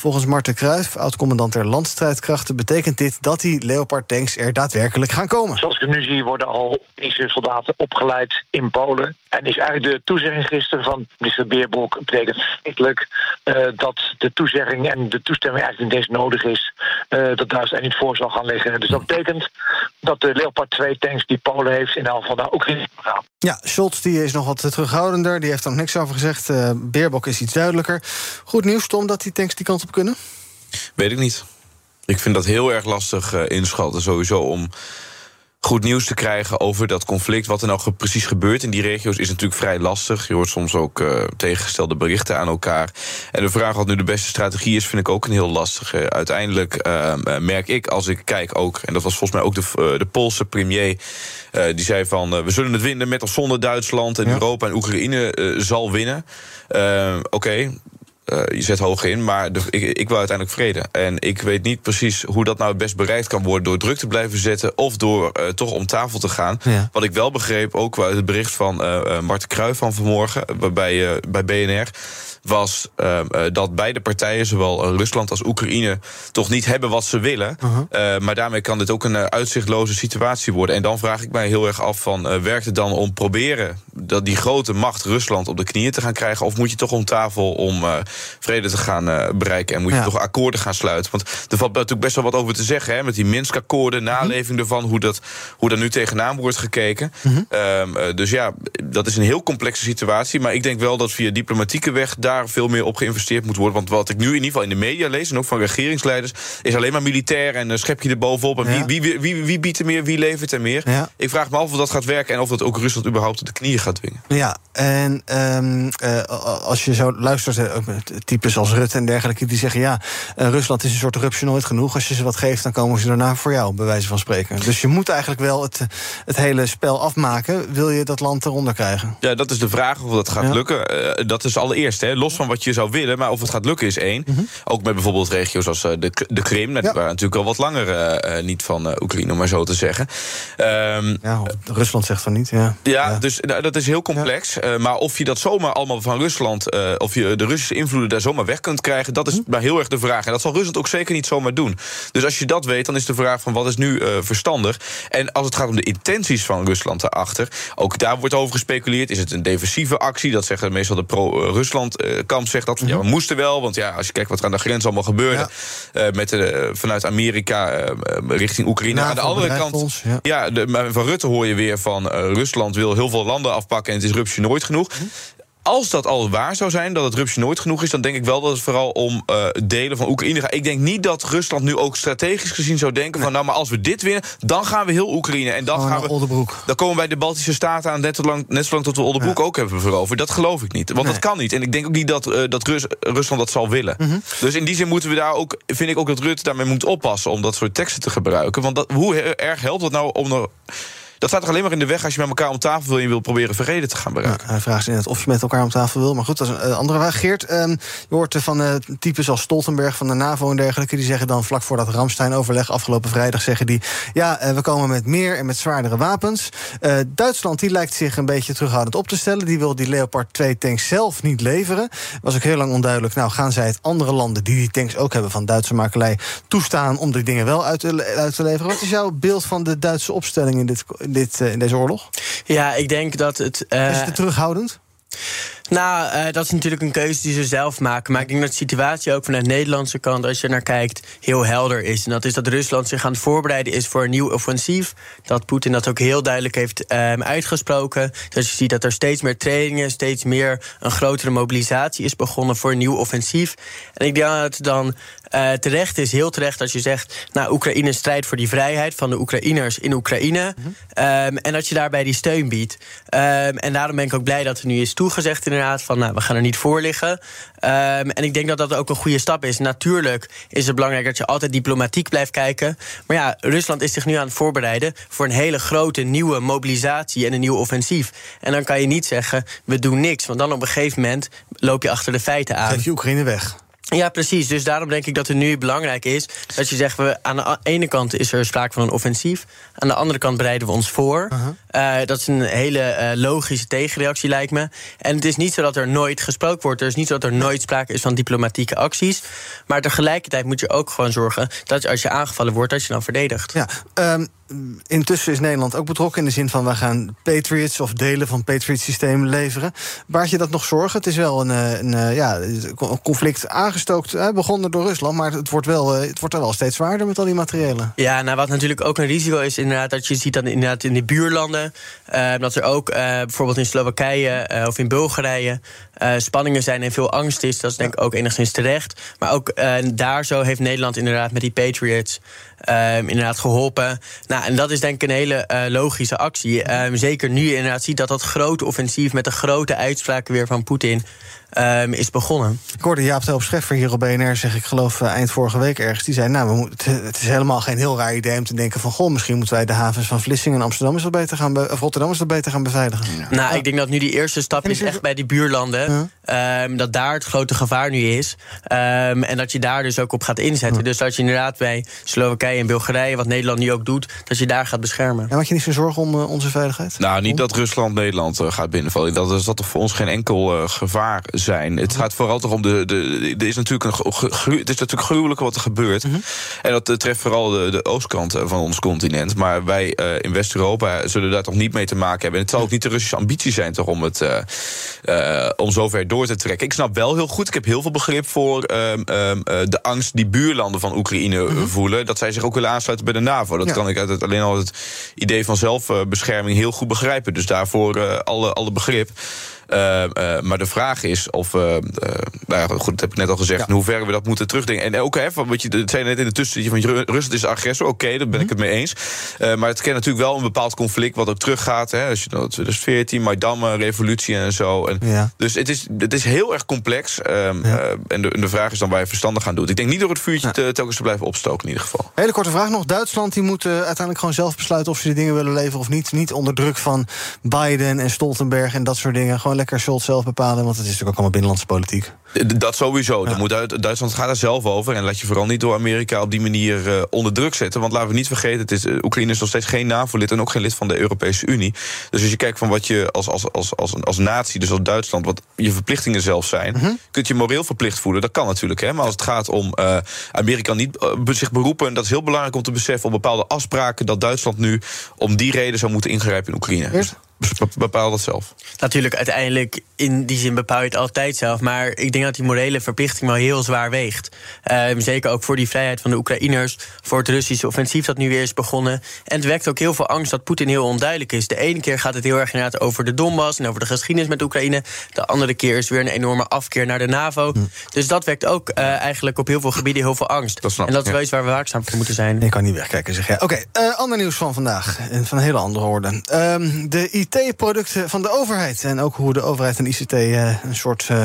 Volgens Marten Kruijf, oud-commandant der landstrijdkrachten, betekent dit dat die Leopard-tanks er daadwerkelijk gaan komen. Zoals ik nu zie, worden al Israëlische soldaten opgeleid in Polen. En is eigenlijk de toezegging gisteren van minister Beerbok betekent feitelijk uh, dat de toezegging en de toestemming eigenlijk niet eens nodig is. Uh, dat Duitsland er niet voor zal gaan liggen. Dus dat betekent dat de Leopard 2 tanks die Polen heeft in elk geval daar ook in gaan. Ja, Scholz die is nog wat terughoudender. Die heeft er nog niks over gezegd. Uh, Beerbok is iets duidelijker. Goed nieuws, Tom, dat die tanks die kant op kunnen? Weet ik niet. Ik vind dat heel erg lastig uh, inschatten, sowieso om goed nieuws te krijgen over dat conflict. Wat er nou ge precies gebeurt in die regio's is natuurlijk vrij lastig. Je hoort soms ook uh, tegengestelde berichten aan elkaar. En de vraag wat nu de beste strategie is, vind ik ook een heel lastige. Uiteindelijk uh, merk ik als ik kijk ook, en dat was volgens mij ook de, uh, de Poolse premier. die zei van we zullen het winnen met of zonder Duitsland. En ja. Europa en Oekraïne zal winnen. Oké, okay, uh, je zet hoog in, maar de, ik, ik wil uiteindelijk vrede. En ik weet niet precies hoe dat nou het best bereikt kan worden... door druk te blijven zetten of door uh, toch om tafel te gaan. Ja. Wat ik wel begreep, ook uit het bericht van uh, Marten Kruijf van vanmorgen... bij, bij BNR was uh, dat beide partijen, zowel Rusland als Oekraïne, toch niet hebben wat ze willen. Uh -huh. uh, maar daarmee kan dit ook een uitzichtloze situatie worden. En dan vraag ik mij heel erg af: van, werkt het dan om proberen dat die grote macht Rusland op de knieën te gaan krijgen? Of moet je toch om tafel om vrede te gaan bereiken en moet je ja. toch akkoorden gaan sluiten? Want er valt natuurlijk best wel wat over te zeggen hè, met die Minsk-akkoorden, naleving uh -huh. ervan, hoe dat, hoe dat nu tegenaan wordt gekeken. -huh. dus ja, dat is een heel complexe situatie. Maar ik denk wel dat via diplomatieke weg daar veel meer op geïnvesteerd moet worden. Want wat ik nu in ieder geval in de media lees, en ook van regeringsleiders, is alleen maar militair en uh, schep je er bovenop. En ja. wie, wie, wie, wie, biedt er meer, wie levert er meer? Ja. Ik vraag me af of dat gaat werken en of dat ook Rusland überhaupt de knieën gaat dwingen. Ja, en um, uh, als je zo luistert, uh, types als Rutte en dergelijke, die zeggen ja, Rusland is een soort rupsje nooit genoeg. Als je ze wat geeft, dan komen ze daarna voor jou, bij wijze van spreken. Dus je moet eigenlijk wel het, het hele spel afmaken, wil je dat land eronder krijgen? Ja, dat is de vraag of dat gaat ja. lukken. dat is allereerst, hè, los van wat je zou willen, maar of het gaat lukken is één. Mm -hmm. Ook met bijvoorbeeld regio's als uh, de, de Krim, ja. waar natuurlijk al wat langer uh, niet van Oekraïne, om maar zo te zeggen. Um, ja, Rusland zegt van niet, ja. Ja, dus nou, dat is heel complex. maar of je dat zomaar allemaal van Rusland, of je de Russische invloeden daar zomaar weg kunt krijgen, dat is mm -hmm. maar heel erg de vraag. En dat zal Rusland ook zeker niet zomaar doen. Dus als je dat weet, dan is de vraag van wat is nu verstandig. En als het gaat om de intenties van Rusland daarachter, ook daar wordt over gespeculeerd. Is het een defensieve actie? Dat zeggen meestal de pro-Rusland kamp zegt dat. Ja, we moesten wel, want ja, als je kijkt wat er aan de grens allemaal gebeurde... Ja. Uh, met de, vanuit Amerika richting Oekraïne. aan de andere kant, ons, ja, de, van Rutte hoor je weer van... Rusland wil heel veel landen afpakken en het is rupsje nooit genoeg. Hm als dat al waar zou zijn, dat het rupsje nooit genoeg is... dan denk ik wel dat het vooral om uh, delen van Oekraïne gaat. Ik denk niet dat Rusland nu ook strategisch gezien zou denken... Nee. van nou, maar als we dit winnen, dan gaan we heel Oekraïne. En dan, oh, gaan we, Oldenbroek. dan komen wij de Baltische Staten aan net zo lang, net zo lang tot we Oldenbroek ja. ook hebben veroverd. Dat geloof ik niet, want nee. dat kan niet. En ik denk ook niet dat, uh, dat Rus, Rusland dat zal willen. Mm -hmm. Dus in die zin moeten we daar ook... vind ik ook dat Rutte daarmee moet oppassen... om dat soort teksten te gebruiken. Want dat, hoe erg helpt dat nou om... Er, dat staat toch alleen maar in de weg als je met elkaar om tafel wil... en je wil proberen vrede te gaan bereiken. Ja, hij vraagt net of je met elkaar om tafel wil. Maar goed, dat is een uh, andere vraag. Geert, um, je hoort van uh, types als Stoltenberg van de NAVO en dergelijke... die zeggen dan vlak voor dat Ramstein-overleg afgelopen vrijdag... zeggen die, ja, uh, we komen met meer en met zwaardere wapens. Duitsland die lijkt zich een beetje terughoudend op te stellen. Die wil die Leopard 2-tanks zelf niet leveren. Was ook heel lang onduidelijk. Nou, gaan zij het andere landen die die tanks ook hebben... van Duitse makelij toestaan om die dingen wel uit te, uit te leveren? Wat is jouw beeld van de Duitse opstelling in dit dit, uh, in deze oorlog? Ja, ik denk dat het. Uh, is het terughoudend? Nou, uh, dat is natuurlijk een keuze die ze zelf maken. Maar ik denk dat de situatie ook vanuit de Nederlandse kant, als je naar kijkt, heel helder is. En dat is dat Rusland zich aan het voorbereiden is voor een nieuw offensief. Dat Poetin dat ook heel duidelijk heeft um, uitgesproken. Dus je ziet dat er steeds meer trainingen, steeds meer een grotere mobilisatie is begonnen voor een nieuw offensief. En ik denk dat het dan uh, terecht is, heel terecht, als je zegt... nou, Oekraïne strijdt voor die vrijheid van de Oekraïners in Oekraïne. Mm -hmm. um, en dat je daarbij die steun biedt. Um, en daarom ben ik ook blij dat er nu is toegezegd van nou, we gaan er niet voor liggen. Um, en ik denk dat dat ook een goede stap is. Natuurlijk is het belangrijk dat je altijd diplomatiek blijft kijken. Maar ja, Rusland is zich nu aan het voorbereiden... voor een hele grote nieuwe mobilisatie en een nieuw offensief. En dan kan je niet zeggen, we doen niks. Want dan op een gegeven moment loop je achter de feiten aan. Geef je Oekraïne weg. Ja, precies. Dus daarom denk ik dat het nu belangrijk is dat je zegt: we, aan de ene kant is er sprake van een offensief, aan de andere kant bereiden we ons voor. Uh, dat is een hele uh, logische tegenreactie, lijkt me. En het is niet zo dat er nooit gesproken wordt. Er is niet zo dat er nooit sprake is van diplomatieke acties. Maar tegelijkertijd moet je ook gewoon zorgen dat als je aangevallen wordt, dat je dan verdedigt. Ja, um, intussen is Nederland ook betrokken in de zin van we gaan Patriots of delen van Patriot-systemen leveren. Baart je dat nog zorgen? Het is wel een, een, ja, conflict begonnen door Rusland, maar het wordt, wel, het wordt er wel steeds zwaarder met al die materiëlen. Ja, nou wat natuurlijk ook een risico is, inderdaad, dat je ziet dat inderdaad in de buurlanden, uh, dat er ook uh, bijvoorbeeld in Slowakije of in Bulgarije spanningen zijn en veel angst is. Dat is denk ik ook enigszins terecht. Maar ook daar zo heeft Nederland inderdaad met die Patriots Um, inderdaad geholpen. Nou, en dat is denk ik een hele uh, logische actie. Um, zeker nu je inderdaad ziet dat dat grote offensief met de grote uitspraken weer van Poetin um, is begonnen. Ik hoorde Jaap Telp Scheffer hier op BNR zeg ik geloof uh, eind vorige week ergens. Die zei, nou, we moeten, het is helemaal geen heel raar idee om te denken van... goh, misschien moeten wij de havens van Vlissingen en Amsterdam... Is wat beter gaan of Rotterdam is wat beter gaan beveiligen. Ja. Nou, ik denk dat nu die eerste stap is echt bij die buurlanden. Ja. Um, dat daar het grote gevaar nu is. Um, en dat je daar dus ook op gaat inzetten. Ja. Dus dat je inderdaad bij Slowakije en Bulgarije... wat Nederland nu ook doet, dat je daar gaat beschermen. En maak je niet zo'n zorgen om uh, onze veiligheid? Nou, niet dat Rusland Nederland uh, gaat binnenvallen. Dat is dat toch voor ons geen enkel uh, gevaar zijn. Het gaat vooral toch om de. de er is natuurlijk een, het is natuurlijk gruwelijk wat er gebeurt. Mm -hmm. En dat treft vooral de, de oostkant van ons continent. Maar wij uh, in West-Europa zullen daar toch niet mee te maken hebben. En het zal ook niet de Russische ambitie zijn toch om het uh, uh, om zover door te trekken. Ik snap wel heel goed. Ik heb heel veel begrip voor de angst die buurlanden van Oekraïne mm -hmm. voelen. Dat zij zich ook willen aansluiten bij de NAVO. Dat ja. kan ik uit het, alleen al het idee van zelfbescherming heel goed begrijpen. Dus daarvoor alle, alle begrip. Uh, uh, maar de vraag is of. Uh, nou ja, goed, dat heb ik net al gezegd. In hoeverre we dat moeten terugdenken. En ook, hè, van, wat je het zei net in de tussentje van Rusland is agressor. Oké, okay, daar ben ik het mee eens. maar het kent natuurlijk wel een bepaald conflict wat ook teruggaat. Hè, als je dat 2014, Maidan, revolutie en zo. En ja. Dus het is, het is heel erg complex. Um, ja. en de, de, vraag is dan waar je verstandig gaan doet. Ik denk niet door het vuurtje te, telkens te blijven opstoken, in ieder geval. Hele korte vraag nog. Duitsland die moet uiteindelijk gewoon zelf besluiten of ze die dingen willen leveren of niet. Niet onder druk van Biden en Stoltenberg en dat soort dingen. Gewoon lekker Scholz zelf bepalen, want het is natuurlijk ook allemaal binnenlandse politiek. Dat sowieso. Ja. Moet uit, Duitsland gaat er zelf over. En laat je vooral niet door Amerika op die manier uh, onder druk zetten. Want laten we niet vergeten, het is, uh, Oekraïne is nog steeds geen NAVO-lid en ook geen lid van de Europese Unie. Dus als je kijkt van wat je als, als, als, als, als natie, dus als Duitsland, wat je verplichtingen zelf zijn, mm -hmm. kunt je moreel verplicht voelen. Dat kan natuurlijk. Hè? Maar als het gaat om uh, Amerika niet zich beroepen, en dat is heel belangrijk om te beseffen op bepaalde afspraken, dat Duitsland nu om die reden zou moeten ingrijpen in Oekraïne. Dus bepaal dat zelf. Natuurlijk, uiteindelijk in die zin bepaal je het altijd zelf. Maar ik denk dat die morele verplichting wel heel zwaar weegt. Uh, zeker ook voor die vrijheid van de Oekraïners. Voor het Russische offensief dat nu weer is begonnen. En het wekt ook heel veel angst dat Poetin heel onduidelijk is. De ene keer gaat het heel erg inderdaad over de Donbass en over de geschiedenis met Oekraïne. De andere keer is weer een enorme afkeer naar de NAVO. Hm. Dus dat wekt ook uh, eigenlijk op heel veel gebieden heel veel angst. Dat en dat is ja. wel iets waar we waakzaam voor moeten zijn. Ik kan niet wegkijken, zeg jij. Oké, okay, uh, ander nieuws van vandaag. Van een hele andere orde. Um, de IT-producten van de overheid. En ook hoe de overheid en ICT uh, een soort uh,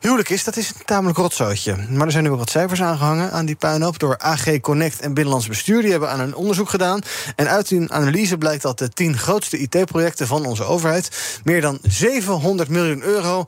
huwelijk is. Dat is een tamelijk rotzootje. Maar er zijn nu wat cijfers aangehangen aan die puinhoop... door AG Connect en Binnenlands Bestuur. Die hebben aan een onderzoek gedaan. En uit hun analyse blijkt dat de tien grootste IT-projecten van onze overheid... meer dan 700 miljoen euro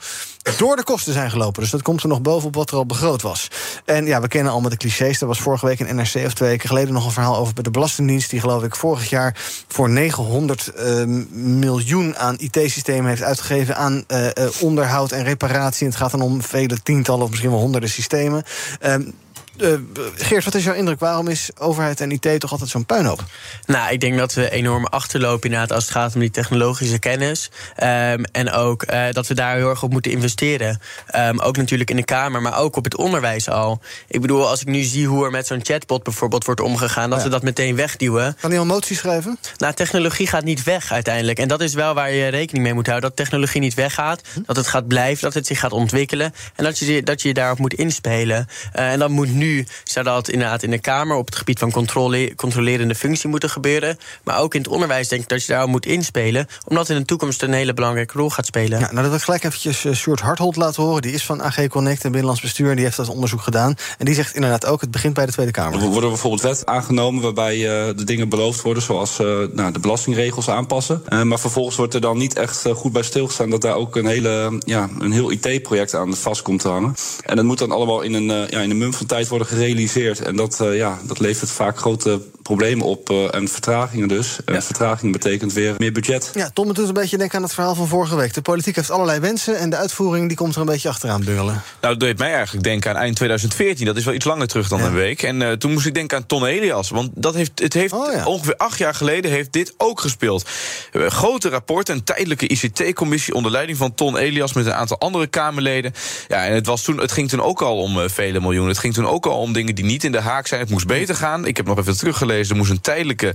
door de kosten zijn gelopen. Dus dat komt er nog bovenop wat er al begroot was. En ja, we kennen allemaal de clichés. Er was vorige week in NRC of twee weken geleden nog een verhaal over bij de Belastingdienst. Die geloof ik vorig jaar voor 900 uh, miljoen aan IT-systemen heeft uitgegeven aan uh, uh, onderhoud en reparatie. En het gaat dan om vele tientallen of misschien wel honderden systemen. Um, uh, Geert, wat is jouw indruk? Waarom is overheid en IT toch altijd zo'n puinhoop? Nou, ik denk dat we enorm achterlopen inderdaad als het gaat om die technologische kennis. Um, en ook uh, dat we daar heel erg op moeten investeren. Um, ook natuurlijk in de Kamer, maar ook op het onderwijs al. Ik bedoel, als ik nu zie hoe er met zo'n chatbot bijvoorbeeld wordt omgegaan, dat ja. we dat meteen wegduwen. Kan hij al motie schrijven? Nou, technologie gaat niet weg uiteindelijk. En dat is wel waar je rekening mee moet houden. Dat technologie niet weggaat, hm? dat het gaat blijven, dat het zich gaat ontwikkelen. En dat je, dat je daarop moet inspelen. Uh, en dat moet nu zou dat inderdaad in de Kamer op het gebied van controle, controlerende functie moeten gebeuren. Maar ook in het onderwijs denk ik dat je daar moet inspelen, omdat in de toekomst een hele belangrijke rol gaat spelen. Ja, nou, dat wil ik gelijk eventjes uh, Sjoerd Harthold laten horen. Die is van AG Connect en Binnenlands Bestuur. En die heeft dat onderzoek gedaan. En die zegt inderdaad ook, het begint bij de Tweede Kamer. Er worden bijvoorbeeld wet aangenomen waarbij uh, de dingen beloofd worden, zoals uh, nou, de belastingregels aanpassen. maar vervolgens wordt er dan niet echt goed bij stilgestaan dat daar ook een, hele, ja, een heel IT-project aan vast komt te hangen. En dat moet dan allemaal in een, ja, in een mum van tijd worden gerealiseerd. En dat, ja, dat levert vaak grote problemen op en vertragingen dus. En vertraging betekent weer meer budget. Ja, Tom, het doet een beetje denken aan het verhaal van vorige week. De politiek heeft allerlei wensen en de uitvoering die komt er een beetje achteraan bungelen. Nou, dat deed mij eigenlijk denken aan eind 2014. Dat is wel iets langer terug dan ja. een week. En uh, toen moest ik denken aan Ton Elias. Want dat heeft, het heeft oh, ja. ongeveer acht jaar geleden heeft dit ook gespeeld. Een grote rapport, een tijdelijke ICT-commissie onder leiding van Ton Elias met een aantal andere Kamerleden. Ja, en het, was toen, het ging toen ook al om uh, vele miljoenen. Het ging toen ook al om dingen die niet in de haak zijn. Het moest beter gaan. Ik heb nog even teruggelezen. Er moest een tijdelijke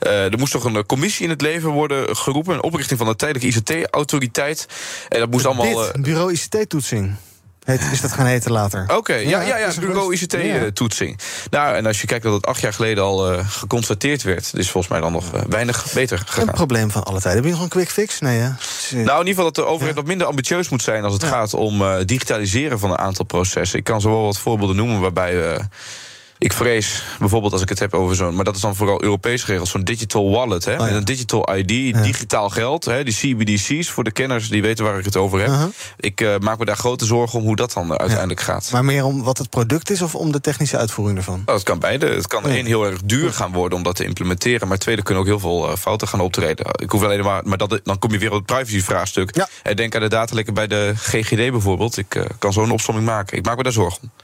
uh, er moest toch een commissie in het leven worden geroepen. Een oprichting van een tijdelijke ICT-autoriteit. En dat moest allemaal. Uh, bureau ICT-toetsing. Heet, is dat gaan heten later? Oké, okay, ja, ja, ja, bureau ICT-toetsing. Nou, en als je kijkt dat het acht jaar geleden al uh, geconstateerd werd... is volgens mij dan nog uh, weinig beter gegaan. Een probleem van alle tijden. Heb je nog een quick fix? Nee, hè? Nou, in ieder geval dat de overheid ja. wat minder ambitieus moet zijn... als het ja. gaat om uh, digitaliseren van een aantal processen. Ik kan zo wel wat voorbeelden noemen waarbij... Ik vrees bijvoorbeeld als ik het heb over zo'n, maar dat is dan vooral Europees geregeld, zo'n digital wallet. Hè, oh, ja. Met een digital ID, ja. digitaal geld, hè, die CBDC's voor de kenners die weten waar ik het over heb. Uh -huh. Ik uh, maak me daar grote zorgen om hoe dat dan uiteindelijk ja. gaat. Maar meer om wat het product is of om de technische uitvoering ervan? Nou, het kan beide. Het kan één heel erg duur gaan worden om dat te implementeren, maar tweede kunnen ook heel veel uh, fouten gaan optreden. Ik hoef alleen maar, maar dat, dan kom je weer op het privacy-vraagstuk. Denk aan de datalekken bij de GGD bijvoorbeeld. Ik uh, kan zo'n opsomming maken. Ik maak me daar zorgen om.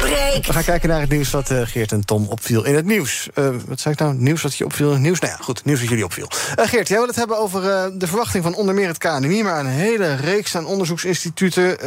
We gaan kijken naar het nieuws wat uh, Geert en Tom opviel in het nieuws. Uh, wat zei ik nou? Nieuws wat je opviel? Nieuws? Nou ja, goed. Nieuws wat jullie opviel. Uh, Geert, jij wil het hebben over de verwachting van onder meer het KNMI... maar een hele reeks aan onderzoeksinstituten...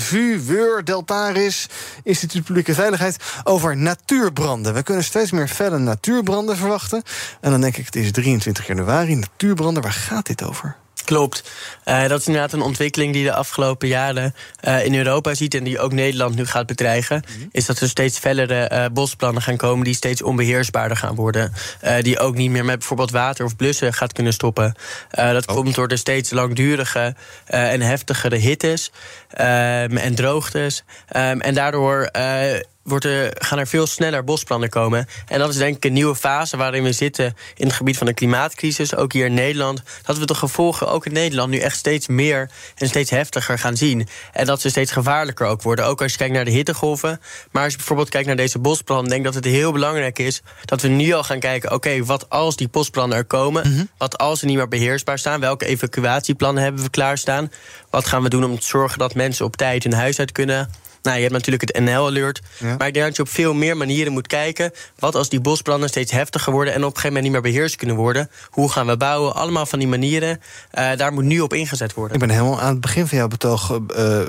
VU, WUR, Deltaris, Instituut Publieke Veiligheid... over natuurbranden. We kunnen steeds meer felle natuurbranden verwachten. En dan denk ik, het is 23 januari, natuurbranden. Waar gaat dit over? Klopt. Uh, dat is inderdaad een ontwikkeling die de afgelopen jaren uh, in Europa ziet en die ook Nederland nu gaat bedreigen. Mm -hmm. Is dat er steeds fellere uh, bosplannen gaan komen die steeds onbeheersbaarder gaan worden. die ook niet meer met bijvoorbeeld water of blussen gaat kunnen stoppen. dat oh. komt door de steeds langdurige en heftigere hittes en droogtes. en daardoor wordt er, gaan er veel sneller bosplannen komen. En dat is denk ik een nieuwe fase waarin we zitten in het gebied van de klimaatcrisis, ook hier in Nederland. Dat we de gevolgen ook in Nederland nu echt steeds meer en steeds heftiger gaan zien. En dat ze steeds gevaarlijker ook worden. Ook als je kijkt naar de hittegolven. Maar als je bijvoorbeeld kijkt naar deze bosplannen, denk ik dat het heel belangrijk is dat we nu al gaan kijken: oké, okay, wat als die bosplannen er komen? Mm -hmm. Wat als ze niet meer beheersbaar staan? Welke evacuatieplannen hebben we klaarstaan? Wat gaan we doen om te zorgen dat mensen op tijd hun huis uit kunnen? Nou, je hebt natuurlijk het NL-alert. Ja. Maar ik denk dat je op veel meer manieren moet kijken. Wat als die bosbranden steeds heftiger worden... en op een gegeven moment niet meer beheerst kunnen worden? Hoe gaan we bouwen? Allemaal van die manieren. Uh, daar moet nu op ingezet worden. Ik ben helemaal aan het begin van jouw betoog uh,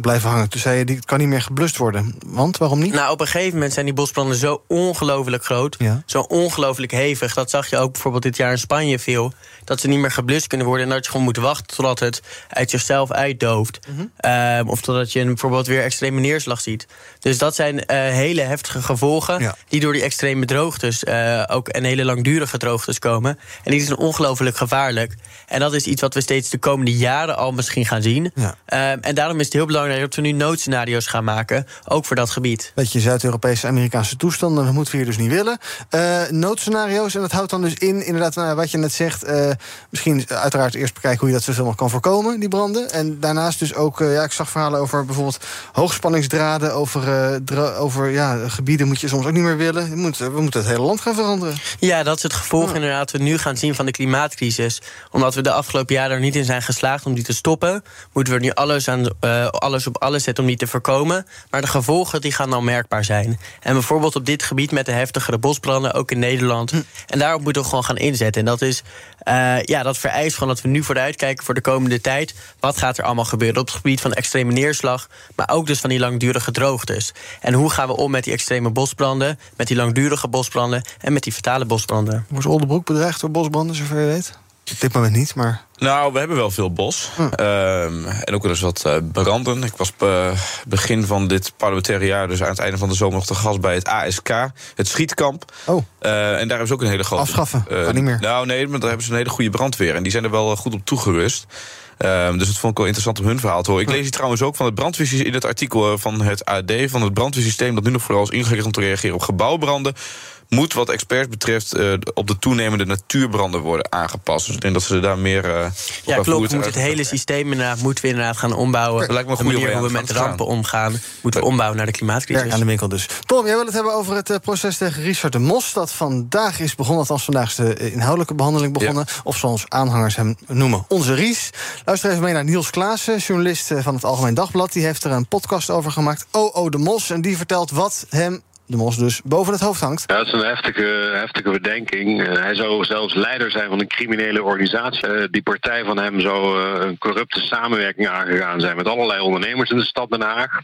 blijven hangen. Toen zei je, die kan niet meer geblust worden. Want, waarom niet? Nou, op een gegeven moment zijn die bosbranden zo ongelooflijk groot. Ja. Zo ongelooflijk hevig. Dat zag je ook bijvoorbeeld dit jaar in Spanje veel. Dat ze niet meer geblust kunnen worden... en dat je gewoon moet wachten totdat het uit zichzelf uitdooft. Mm -hmm. uh, of totdat je bijvoorbeeld weer extreme neerslag ziet. Dus dat zijn uh, hele heftige gevolgen... Ja. die door die extreme droogtes, uh, ook en hele langdurige droogtes komen. En die zijn ongelooflijk gevaarlijk. En dat is iets wat we steeds de komende jaren al misschien gaan zien. Ja. Uh, en daarom is het heel belangrijk dat we nu noodscenario's gaan maken... ook voor dat gebied. Beetje Zuid-Europese Amerikaanse toestanden, dat moeten we hier dus niet willen. noodscenario's, en dat houdt dan dus in, inderdaad, nou, wat je net zegt... misschien uiteraard eerst bekijken hoe je dat zoveel mogelijk kan voorkomen, die branden. En daarnaast dus ook, ja, ik zag verhalen over bijvoorbeeld hoogspanningsdraden, over, uh, over ja, gebieden moet je soms ook niet meer willen. We moeten, we moeten het hele land gaan veranderen. Ja, dat is het gevolg ja. inderdaad we nu gaan zien van de klimaatcrisis. Omdat we de afgelopen jaren er niet in zijn geslaagd om die te stoppen, moeten we nu alles, aan, uh, alles op alles zetten om die te voorkomen. Maar de gevolgen die gaan dan merkbaar zijn. En bijvoorbeeld op dit gebied met de heftigere bosbranden, ook in Nederland. Hm. En daarop moeten we gewoon gaan inzetten. En dat is Uh, ja, dat vereist gewoon dat we nu vooruitkijken voor de komende tijd. Wat gaat er allemaal gebeuren op het gebied van extreme neerslag, maar ook dus van die langdurige droogtes. En hoe gaan we om met die extreme bosbranden, met die langdurige bosbranden en met die fatale bosbranden? Wordt Oldenbroek bedreigd door bosbranden, zover je weet? Op dit moment niet, maar. Nou, we hebben wel veel bos. Ehm, en ook wel eens wat uh, branden. Ik was uh, begin van dit parlementaire jaar, dus aan het einde van de zomer, nog te gast bij het ASK, het schietkamp. Oh. Uh, en daar hebben ze ook een hele grote. Afschaffen, kan niet meer. Nou, nee, maar daar hebben ze een hele goede brandweer. En die zijn er wel goed op toegerust. Um, dus dat vond ik wel interessant om hun verhaal te horen. Ik lees hier trouwens ook van het brandweersysteem in het artikel van het AD... van het brandweersysteem dat nu nog vooral is ingericht om te reageren op gebouwbranden moet wat experts betreft uh, op de toenemende natuurbranden worden aangepast. Dus ik denk dat ze daar meer. Uh, ja, klopt. We moeten het hele systeem inderdaad, moeten we inderdaad gaan ombouwen. Dat lijkt me een goede manier hoe we met rampen omgaan, moeten we ombouwen naar de klimaatcrisis. Ja, aan de winkel dus. Tom, jij wil het hebben over het uh, proces tegen Richard de Mos. Dat vandaag is begonnen, althans vandaag is de inhoudelijke behandeling begonnen. Ja. Of zoals aanhangers hem noemen, onze Ries. Luister even mee naar Niels Klaassen, journalist van het Algemeen Dagblad. Die heeft er een podcast over gemaakt. Oh, de Mos. En die vertelt wat hem de mos dus boven het hoofd hangt. Ja, dat is een heftige, heftige bedenking. Uh, hij zou zelfs leider zijn van een criminele organisatie. Uh, die partij van hem zou uh, een corrupte samenwerking aangegaan zijn met allerlei ondernemers in de stad Den Haag.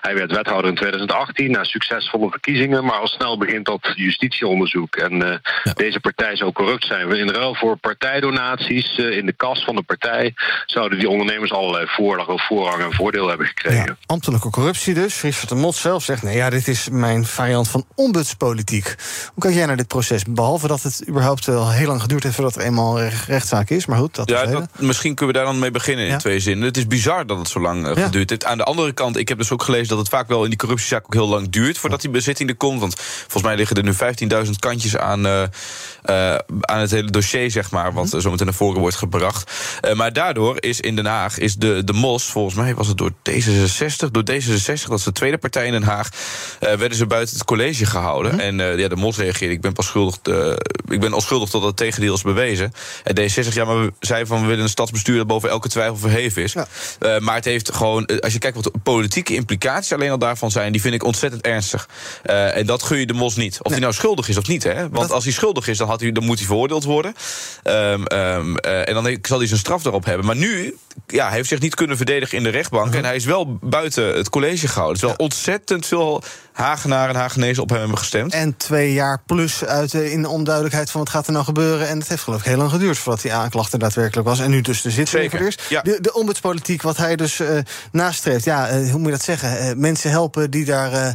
Hij werd wethouder in 2018 na succesvolle verkiezingen, maar al snel begint dat justitieonderzoek. En ja. deze partij zou corrupt zijn. In ruil voor partijdonaties in de kas van de partij zouden die ondernemers allerlei voorrang en voordeel hebben gekregen. Ja, ambtelijke corruptie dus. Richard de Mot zelf zegt: nee, ja, dit is mijn variant van ombudspolitiek. Hoe kijk jij naar dit proces? Behalve dat het überhaupt wel heel lang geduurd heeft voordat er eenmaal rechtszaak is. Maar goed, dat ja, dat, misschien kunnen we daar dan mee beginnen in ja. twee zinnen. Het is bizar dat het zo lang uh, geduurd heeft. Aan de andere kant, ik heb dus ook gelezen dat het vaak wel in die corruptiezaak ook heel lang duurt voordat die bezitting er komt. Want volgens mij liggen er nu 15.000 kantjes aan, uh, uh, aan het hele dossier, zeg maar, wat zo meteen naar voren wordt gebracht. maar daardoor is in Den Haag is de, de MOS, volgens mij was het door D66, door D66, dat is de tweede partij in Den Haag, werden ze buiten het college gehouden. Mhm. En uh, ja, de mos reageerde. Ik ben pas schuldig. Uh, ik ben onschuldig tot het tegendeel is bewezen. En D66, ja, maar we zeiden van we willen een stadsbestuur dat boven elke twijfel verheven is. Ja. Uh, maar het heeft gewoon, als je kijkt wat de politieke implicaties alleen al daarvan zijn, die vind ik ontzettend ernstig. en dat gun je de mos niet. Of Nee. hij nou schuldig is of niet, hè? Want Dat- als hij schuldig is, dan, had hij, dan moet hij veroordeeld worden. Ehm, eh, en dan zal hij zijn straf erop hebben. Maar nu, ja, hij heeft zich niet kunnen verdedigen in de rechtbank. Mhm. En hij is wel buiten het college gehouden. Terwijl ontzettend veel Hagenaren en Hagenezen op hem hebben gestemd. En twee jaar plus uit de, in de onduidelijkheid van wat gaat er nou gebeuren. En het heeft geloof ik heel lang geduurd voordat die aanklacht er daadwerkelijk was. En nu dus de het eerst. ja. De, de ombudspolitiek, wat hij dus eh, nastreeft. Ja, eh, hoe moet je dat zeggen? Eh, mensen helpen die daar...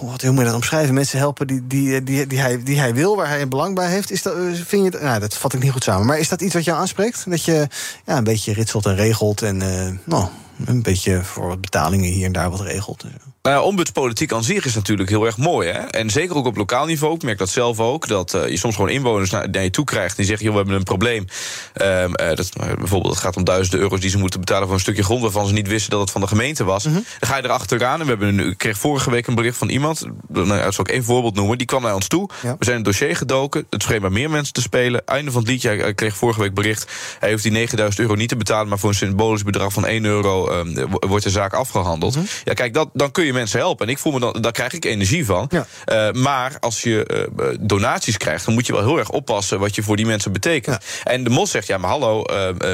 wat, hoe moet je dat omschrijven? Mensen helpen die, die, eh, die, die, hij, die hij wil, waar hij belang bij heeft. Is dat, eh, vind je, nou, dat vat ik niet goed samen. Maar is dat iets wat jou aanspreekt? Dat je ja, een beetje ritselt en regelt en eh, nou, een beetje voor wat betalingen hier en daar wat regelt. Nou ja, ombudspolitiek aan zich is natuurlijk heel erg mooi. Hè? En zeker ook op lokaal niveau. Ik merk dat zelf ook. Dat eh, je soms gewoon inwoners naar, naar je toe krijgt. Die zeggen: joh, we hebben een probleem. Ehm, eh, dat, eh, bijvoorbeeld, het gaat om duizenden euro's die ze moeten betalen voor een stukje grond. waarvan ze niet wisten dat het van de gemeente was. Dan ga je erachteraan. En we hebben een, ik kreeg vorige week een bericht van iemand. Nou, dat zal ik één voorbeeld noemen. Die kwam naar ons toe. Ja. We zijn het dossier gedoken. Het scheen bij meer mensen te spelen. Einde van het liedje. Hij kreeg vorige week bericht. Hij hoeft die 9000 euro niet te betalen. Maar voor een symbolisch bedrag van 1 euro ehm, wo- wordt de zaak afgehandeld. Ja, kijk, dat, dan kun je mensen helpen. En ik voel me dan, daar krijg ik energie van. Ja. Eh, maar als je eh, donaties krijgt, dan moet je wel heel erg oppassen wat je voor die mensen betekent. En de Mos zegt: ja, maar hallo. eh,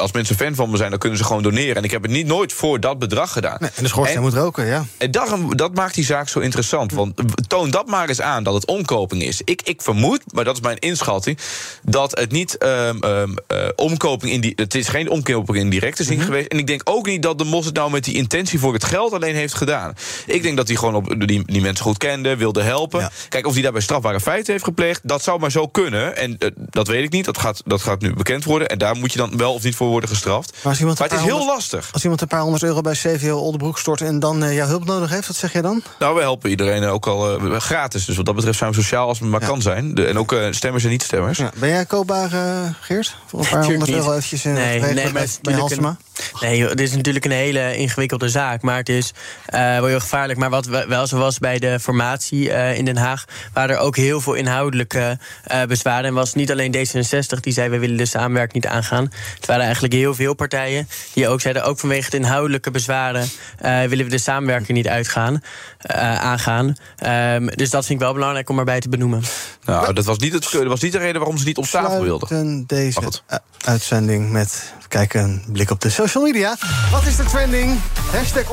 als mensen fan van me zijn, dan kunnen ze gewoon doneren. En ik heb het niet nooit voor dat bedrag gedaan. Nee, en de schoorsteen En- moet roken, ja. en daarom, dat maakt die zaak zo interessant. Want toon dat maar eens aan dat het omkoping is. Ik, ik vermoed, maar dat is mijn inschatting, dat het niet ehm, ehm, eh, omkoping in die. Het is geen omkoping in directe zin geweest. En ik denk ook niet dat de Mos het nou met die intentie voor het geld alleen heeft gedaan. Ik denk dat hij gewoon op, die, die mensen goed kende, wilde helpen. Ja. Kijk, of hij daarbij strafbare feiten heeft gepleegd, dat zou maar zo kunnen. En eh, dat weet ik niet. Dat gaat, dat gaat nu bekend worden. En daar moet je dan wel of niet voor worden gestraft. Maar, het is heel honderd- lastig. Als iemand een paar honderd euro bij CVO Oldenbroek stort en dan eh, jouw hulp nodig heeft, wat zeg jij dan? Nou, we helpen iedereen ook al eh, gratis. Dus wat dat betreft zijn we sociaal als het maar Ja. kan zijn. De, en ook eh, stemmers en niet-stemmers. Ja. Ben jij koopbaar, eh, Geert? Voor een paar honderd euro eventjes in Nee, nee, bij, maar bij Halsema? Nee, dit is natuurlijk een hele ingewikkelde zaak. Maar het is eh, wel heel gevaarlijk. Maar wat wel zo was bij de formatie eh, in Den Haag... waren er ook heel veel inhoudelijke uh, bezwaren. En was niet alleen D66 die zei... we willen de samenwerking niet aangaan. Het waren eigenlijk heel veel partijen die ook zeiden... ook vanwege de inhoudelijke bezwaren... willen we de samenwerking niet uitgaan, aangaan. Um, dus dat vind ik wel belangrijk om erbij te benoemen. Nou, dat was niet, het, dat was niet de reden waarom ze niet op tafel wilden. deze uitzending met kijken een blik op de social media. Wat is de trending? Hashtag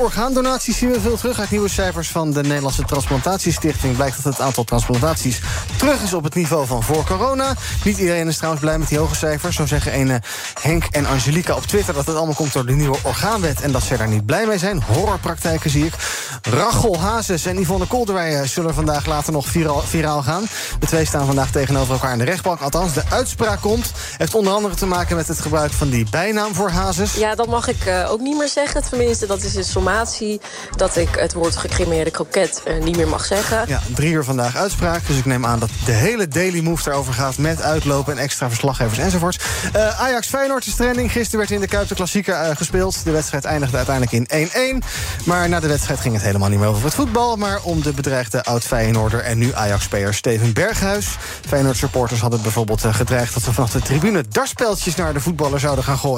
zien we veel terug. Uit nieuwe cijfers van de Nederlandse Transplantatiestichting... blijkt dat het aantal transplantaties terug is op het niveau van voor corona. Niet iedereen is trouwens blij met die hoge cijfers. Zo zeggen ene Henk en Angelica op Twitter... dat het allemaal komt door de nieuwe orgaanwet... en dat ze daar niet blij mee zijn. Horrorpraktijken zie ik. Rachel Hazes en Yvonne Kolderwij zullen vandaag later nog viraal, viraal gaan. De twee staan vandaag tegenover elkaar in de rechtbank. Althans, de uitspraak komt. Heeft onder andere te maken met het gebruik van die bijnaam voor Hazes. Ja, dat mag ik uh, ook niet meer zeggen. Tenminste, dat is een sommatie dat ik het woord gecremeerde kroket uh, niet meer mag zeggen. Ja, drie uur vandaag uitspraak. Dus ik neem aan dat de hele Daily Move daarover gaat... met uitlopen en extra verslaggevers enzovoorts. Uh, Ajax Feyenoord is trending. Gisteren werd in de Kuip de Klassieker gespeeld. De wedstrijd eindigde uiteindelijk in 1-1. Maar na de wedstrijd ging het helemaal niet meer over het voetbal... maar om de bedreigde oud-Feyenoorder en nu Ajax-speler Steven Berghuis. Feyenoord-supporters hadden bijvoorbeeld gedreigd... dat ze vanaf de tribune darspeltjes naar de voetballer zouden gaan gooien.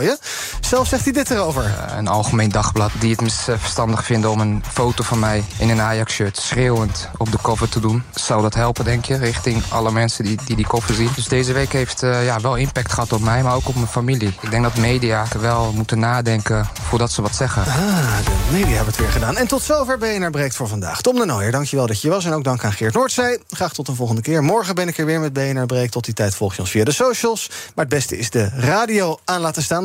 Zelf zegt hij dit erover. Uh, een algemeen dagblad die het verstandig vinden om een foto van mij in een Ajax-shirt schreeuwend op de cover te doen. Zou dat helpen, denk je, richting alle mensen die die, die cover zien? Dus deze week heeft uh, ja, wel impact gehad op mij, maar ook op mijn familie. Ik denk dat media wel moeten nadenken voordat ze wat zeggen. Ah, de media hebben het weer gedaan. En tot zover BNR Breekt voor vandaag. Tom de Nooijer, dankjewel dat je was. En ook dank aan Geert Noordzij. Graag tot de volgende keer. Morgen ben ik er weer met BNR Breekt. Tot die tijd volg je ons via de socials. Maar het beste is de radio aan laten staan.